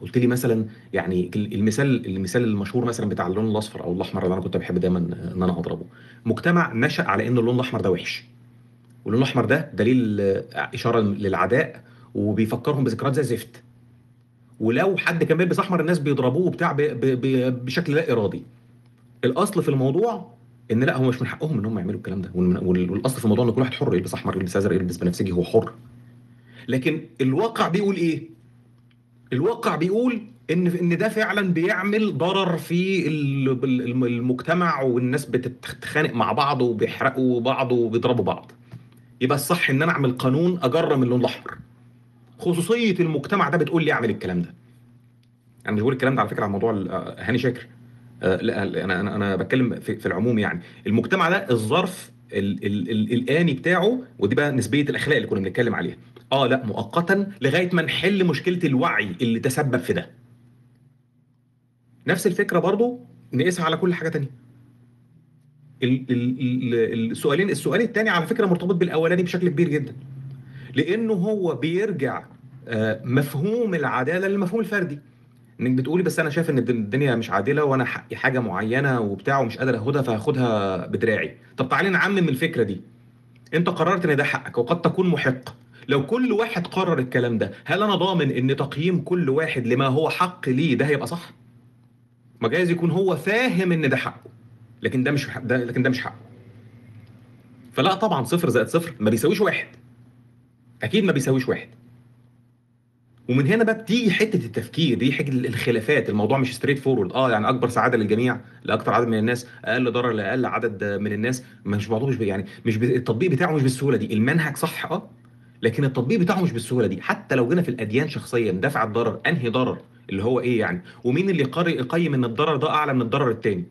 قلت لي مثلا يعني المثال المثال المشهور مثلا بتاع اللون الأصفر أو الأحمر اللي أنا كنت بحب دايما إن أنا أضربه. مجتمع نشأ على إن اللون الأحمر ده وحش. واللون الأحمر ده دليل إشارة للعداء وبيفكرهم بذكريات زي زفت ولو حد كان بيلبس أحمر الناس بيضربوه وبتاع بشكل لا إرادي. الأصل في الموضوع إن لأ هو مش من حقهم إن هم يعملوا الكلام ده. والأصل في الموضوع إن كل واحد حر يلبس أحمر يلبس أزرق يلبس بنفسجي هو حر. لكن الواقع بيقول إيه؟ الواقع بيقول إن إن ده فعلا بيعمل ضرر في المجتمع والناس بتتخانق مع بعض وبيحرقوا بعض وبيضربوا بعض. يبقى الصح إن أنا أعمل قانون اجرم اللون الأحمر. خصوصية المجتمع ده بتقول لي أعمل الكلام ده. أنا مش بقول الكلام ده على فكرة على موضوع هاني شاكر. آه لا أنا أنا أنا بتكلم في, في العموم يعني. المجتمع ده الظرف ال ال ال الآني بتاعه ودي بقى نسبية الأخلاق اللي كنا بنتكلم عليها. آه لا مؤقتا لغاية ما نحل مشكلة الوعي اللي تسبب في ده. نفس الفكرة برضو نقيسها على كل حاجة تانية. ال ال السؤالين السؤال الثاني على فكرة مرتبط بالأولاني بشكل كبير جدا. لأنه هو بيرجع آه مفهوم العدالة للمفهوم الفردي. انك بتقولي بس أنا شايف ان الدنيا مش عادلة وأنا حقي حاجة معينة وبتاع ومش قادر اخدها فهاخدها بدراعي. طب تعالي نعمم الفكرة دي. انت قررت ان ده حقك وقد تكون محق. لو كل واحد قرر الكلام ده هل أنا ضامن ان تقييم كل واحد لما هو حق ليه ده هيبقى صح؟ ما جايز يكون هو فاهم ان ده حقه. لكن ده مش ده لكن ده مش حقه. فلا طبعا صفر زائد صفر ما بيساويش واحد. أكيد ما بيساويش واحد. ومن هنا بقى بتيجي حتة التفكير دي حتة الخلافات. الموضوع مش straightforward آه يعني أكبر سعادة للجميع لاكثر عدد من الناس أقل ضرر لأقل عدد من الناس. مش الموضوع مش يعني مش التطبيق بتاعه مش بالسهولة دي. المنهج صح آه لكن التطبيق بتاعه مش بالسهولة دي. حتى لو جينا في الأديان شخصيا دفع الضرر أنهي ضرر؟ اللي هو إيه يعني؟ ومين اللي يقيم إن الضرر ده أعلى من الضرر الثاني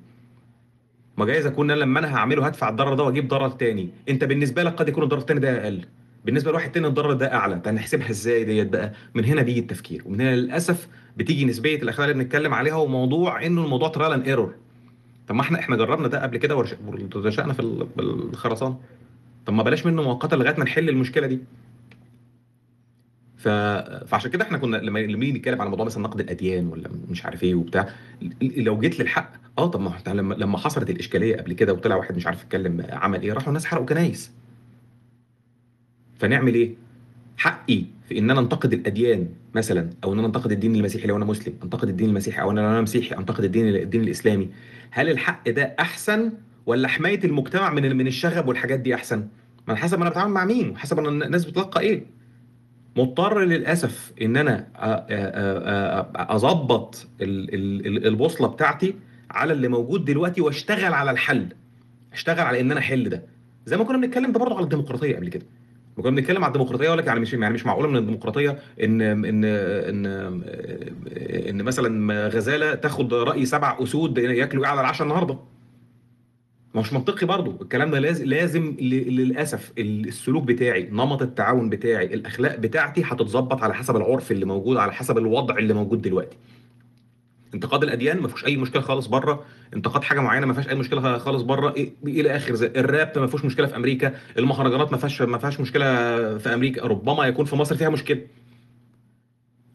ما جايز أكون أنا لما أنا هعمله هدفع الضرر ده وأجيب ضرر تاني. أنت بالنسبة لك قد يكون الضرر التاني ده أقل. بالنسبة لواحد تاني الضرر ده أعلى طب هنحسبها إزاي ديت بقى؟ من هنا بيجي التفكير ومن هنا للأسف بتيجي نسبية الأخلاق اللي بنتكلم عليها وموضوع إنه الموضوع ترى ان ايرور طب ما إحنا إحنا جربنا ده قبل كده ورش- ورشقنا في ال- بالخرسانه طب ما بلاش منه مؤقتا لغاية ما نحل المشكلة دي. ف... فعشان كده إحنا كنا لما لما نتكلم على موضوع مثلا نقد الأديان ولا مش عارف إيه وبتاع لو جيت للحق آه طب ما لما حصلت الإشكالية قبل كده وطلع واحد مش عارف يتكلم عمل إيه راحوا الناس حرقوا كنايس. فنعمل إيه؟ حقي في إن أنا أنتقد الأديان مثلا أو إن أنا أنتقد الدين المسيحي لو أنا مسلم أنتقد الدين المسيحي أو لو أنا مسيحي أنتقد الدين الدين الإسلامي. هل الحق ده أحسن ولا حماية المجتمع من من الشغب والحاجات دي أحسن؟ ما حسب أنا بتعامل مع مين وحسب أنا الناس بتلقى إيه. مضطر للأسف إن أنا أظبط ال- ال- ال- البوصلة بتاعتي على اللي موجود دلوقتي وأشتغل على الحل. أشتغل على إن أنا أحل ده. زي ما كنا بنتكلم ده برضه على الديمقراطية قبل كده. كنا بنتكلم على الديمقراطية لك يعني مش يعني مش معقولة من الديمقراطية ان ان ان إن مثلا غزالة تاخد رأي سبع أسود ياكلوا إيه على العشاء النهارده؟ مش منطقي برضو الكلام ده لازم لازم للأسف السلوك بتاعي نمط التعاون بتاعي الأخلاق بتاعتي هتتظبط على حسب العرف اللي موجود على حسب الوضع اللي موجود دلوقتي. انتقاد الأديان ما فيهوش أي مشكلة خالص بره انتقاد حاجة معينة ما فيهاش أي مشكلة خالص بره إيه- إلى آخر زي الراب ما فيهوش مشكلة في أمريكا. المهرجانات ما فيهاش ما فيهاش مشكلة في أمريكا. ربما يكون في مصر فيها مشكلة.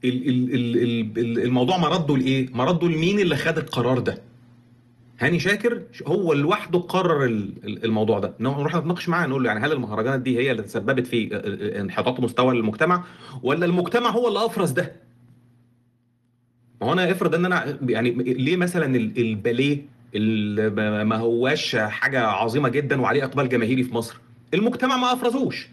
ال- ال- ال- ال- ال- الموضوع مرده لإيه؟ مرده لمين اللي خد القرار ده؟ هاني شاكر هو لوحده قرر ال- ال- الموضوع ده. نروح نتناقش معاه نقول له يعني هل المهرجانات دي هي اللي تسببت في انحطاط مستوى المجتمع ولا المجتمع هو اللي أفرز ده؟ ما هو أنا افرض إن أنا يعني ليه مثلا ال- الباليه ما- هواش حاجة عظيمة جدا وعليه إقبال جماهيري في مصر المجتمع ما أفرزوش.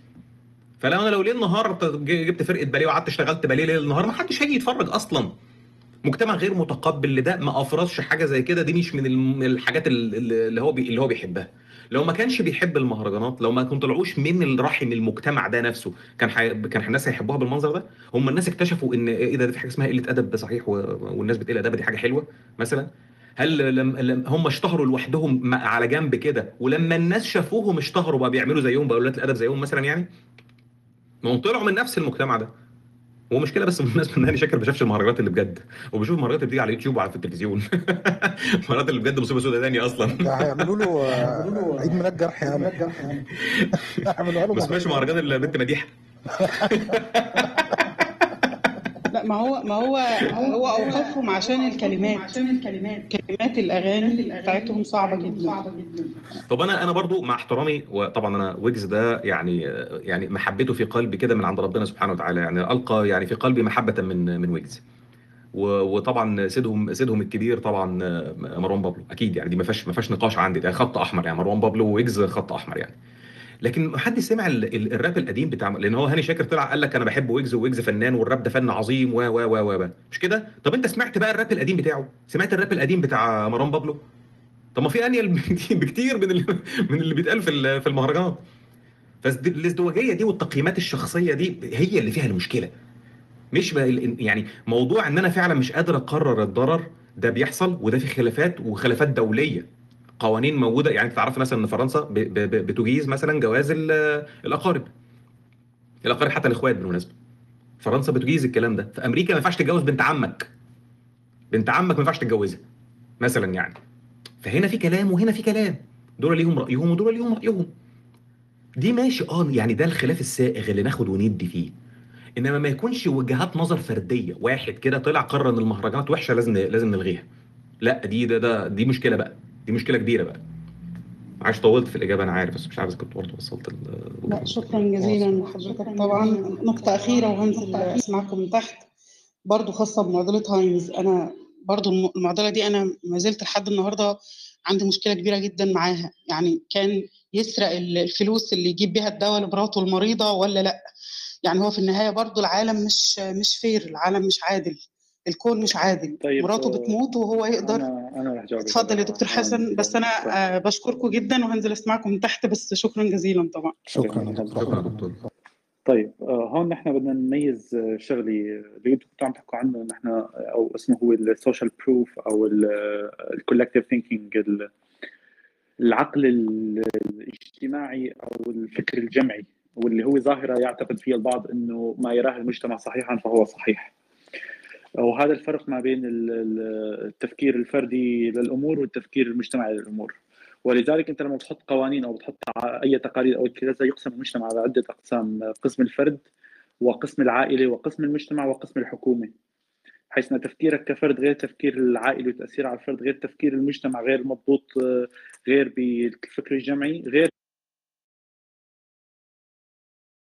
فلو أنا لو ليل نهار جبت فرقة باليه وقعدت اشتغلت باليه ليل نهار ما حدش هيجي يتفرج أصلا. مجتمع غير متقبل لده ما أفرزش حاجة زي كده دي مش من الحاجات ال- اللي هو اللي هو بيحبها. لو ما كانش بيحب المهرجانات لو ما كنت طلعوش من الرحم المجتمع ده نفسه كان حي... كان الناس هيحبوها بالمنظر ده؟ هم الناس اكتشفوا إن إيه ده في حاجة اسمها قلة أدب صحيح و... والناس بتقل ادب دي حاجة حلوة مثلا؟ هل لم... لم... هم اشتهروا لوحدهم على جنب كده ولما الناس شافوهم اشتهروا بقى بيعملوا زيهم بقى قلات الأدب زيهم مثلا يعني؟ ما هم طلعوا من نفس المجتمع ده. هو مشكلة بس [laughs] بالنسبة إن هاني شاكر ما شافش المهرجانات اللي بجد وبيشوف المهرجانات اللي بتيجي على اليوتيوب وعلى التلفزيون. [laughs] المهرجانات اللي بجد مصيبة سوداء تانية أصلا. هيعملوا له [laughs] آه، عيد ميلاد جرح يا عم. هيعملوا له ما اسمهاش مهرجان البنت مديحة. لا ما هو ما هو هو اوقفهم عشان الكلمات. عشان الكلمات. كلمات الأغاني بتاعتهم صعبة جدا. طب أنا أنا برضو مع احترامي وطبعا أنا ويجز ده يعني يعني محبته في قلبي كده من عند ربنا سبحانه وتعالى. يعني ألقى يعني في قلبي محبة من من ويجز. وطبعا سيدهم سيدهم الكبير طبعا مروان بابلو. أكيد يعني دي ما فيهاش ما فيهاش نقاش عندي. ده خط أحمر يعني مروان بابلو ويجز خط أحمر يعني. لكن حد سمع ال- ال- الراب القديم بتاع لأن هو هاني شاكر طلع قال لك أنا بحب ويجز وويجز فنان والراب ده فن عظيم و و و و مش كده؟ طب أنت سمعت بقى الراب القديم بتاعه؟ سمعت الراب القديم بتاع مروان بابلو؟ طب ما في أنيل [laughs] بكتير من اللي من اللي بيتقال في في المهرجانات. فالازدواجيه دي والتقييمات الشخصية دي هي اللي فيها المشكلة. مش يعني موضوع إن أنا فعلا مش قادر أقرر الضرر ده بيحصل وده في خلافات وخلافات دولية. قوانين موجودة. يعني أنت تعرف مثلا إن فرنسا بتجيز مثلا جواز ال- الأقارب. الأقارب حتى الإخوات بالمناسبة. فرنسا بتجيز الكلام ده. في أمريكا ما ينفعش تتجوز بنت عمك. بنت عمك ما ينفعش تتجوزها. مثلا يعني. فهنا في كلام وهنا في كلام. دول ليهم رأيهم ودول ليهم رأيهم. دي ماشي. آه يعني ده الخلاف السائغ اللي ناخد وندي فيه. إنما ما يكونش وجهات نظر فردية. واحد كده طلع قرر إن المهرجانات وحشة لازم لازم نلغيها. لا دي ده, ده دي مشكلة بقى. دي مشكلة كبيرة بقى. معلش طولت في الإجابة أنا عارف بس مش عارف إذا كنت برضه وصلت ال- لا شكرا جزيلا لحضرتك. طبعا نقطة أخيرة وهنزل أسمعكم من تحت برضو خاصة بمعضلة هاينز أنا برضو الم- المعضلة دي أنا ما زلت لحد النهاردة عندي مشكلة كبيرة جدا معاها. يعني كان يسرق الفلوس اللي يجيب بيها الدواء لمراته المريضة ولا لأ؟ يعني هو في النهاية برضو العالم مش مش fair العالم مش عادل. الكون مش عادل. طيب مراته بتموت وهو يقدر. أنا أنا اتفضل يا دكتور حسن. بس أنا آه، بشكركم جدا وهنزل أسمعكم من تحت بس شكرا جزيلا طبعا. شكرا شكرا. دكتور. طيب آه، هون نحن بدنا نميز آه، شغله اللي أنتم كنتوا عم تحكوا عنه نحن أو اسمه هو ال social proof أو ال collective thinking العقل ال- الاجتماعي أو الفكر الجمعي. واللي هو ظاهرة يعتقد فيها البعض إنه ما يراه المجتمع صحيحا فهو صحيح. وهذا الفرق ما بين ال- ال- التفكير الفردي للأمور والتفكير المجتمعي للأمور. ولذلك أنت لما بتحط قوانين أو بتحط أي تقاليد أو كذا يقسم المجتمع على عدة أقسام قسم الفرد وقسم العائلة وقسم المجتمع وقسم الحكومة. حيث إن تفكيرك كفرد غير تفكير العائلة وتأثير على الفرد غير تفكير المجتمع غير مضبوط آه، غير بالفكر الجمعي غير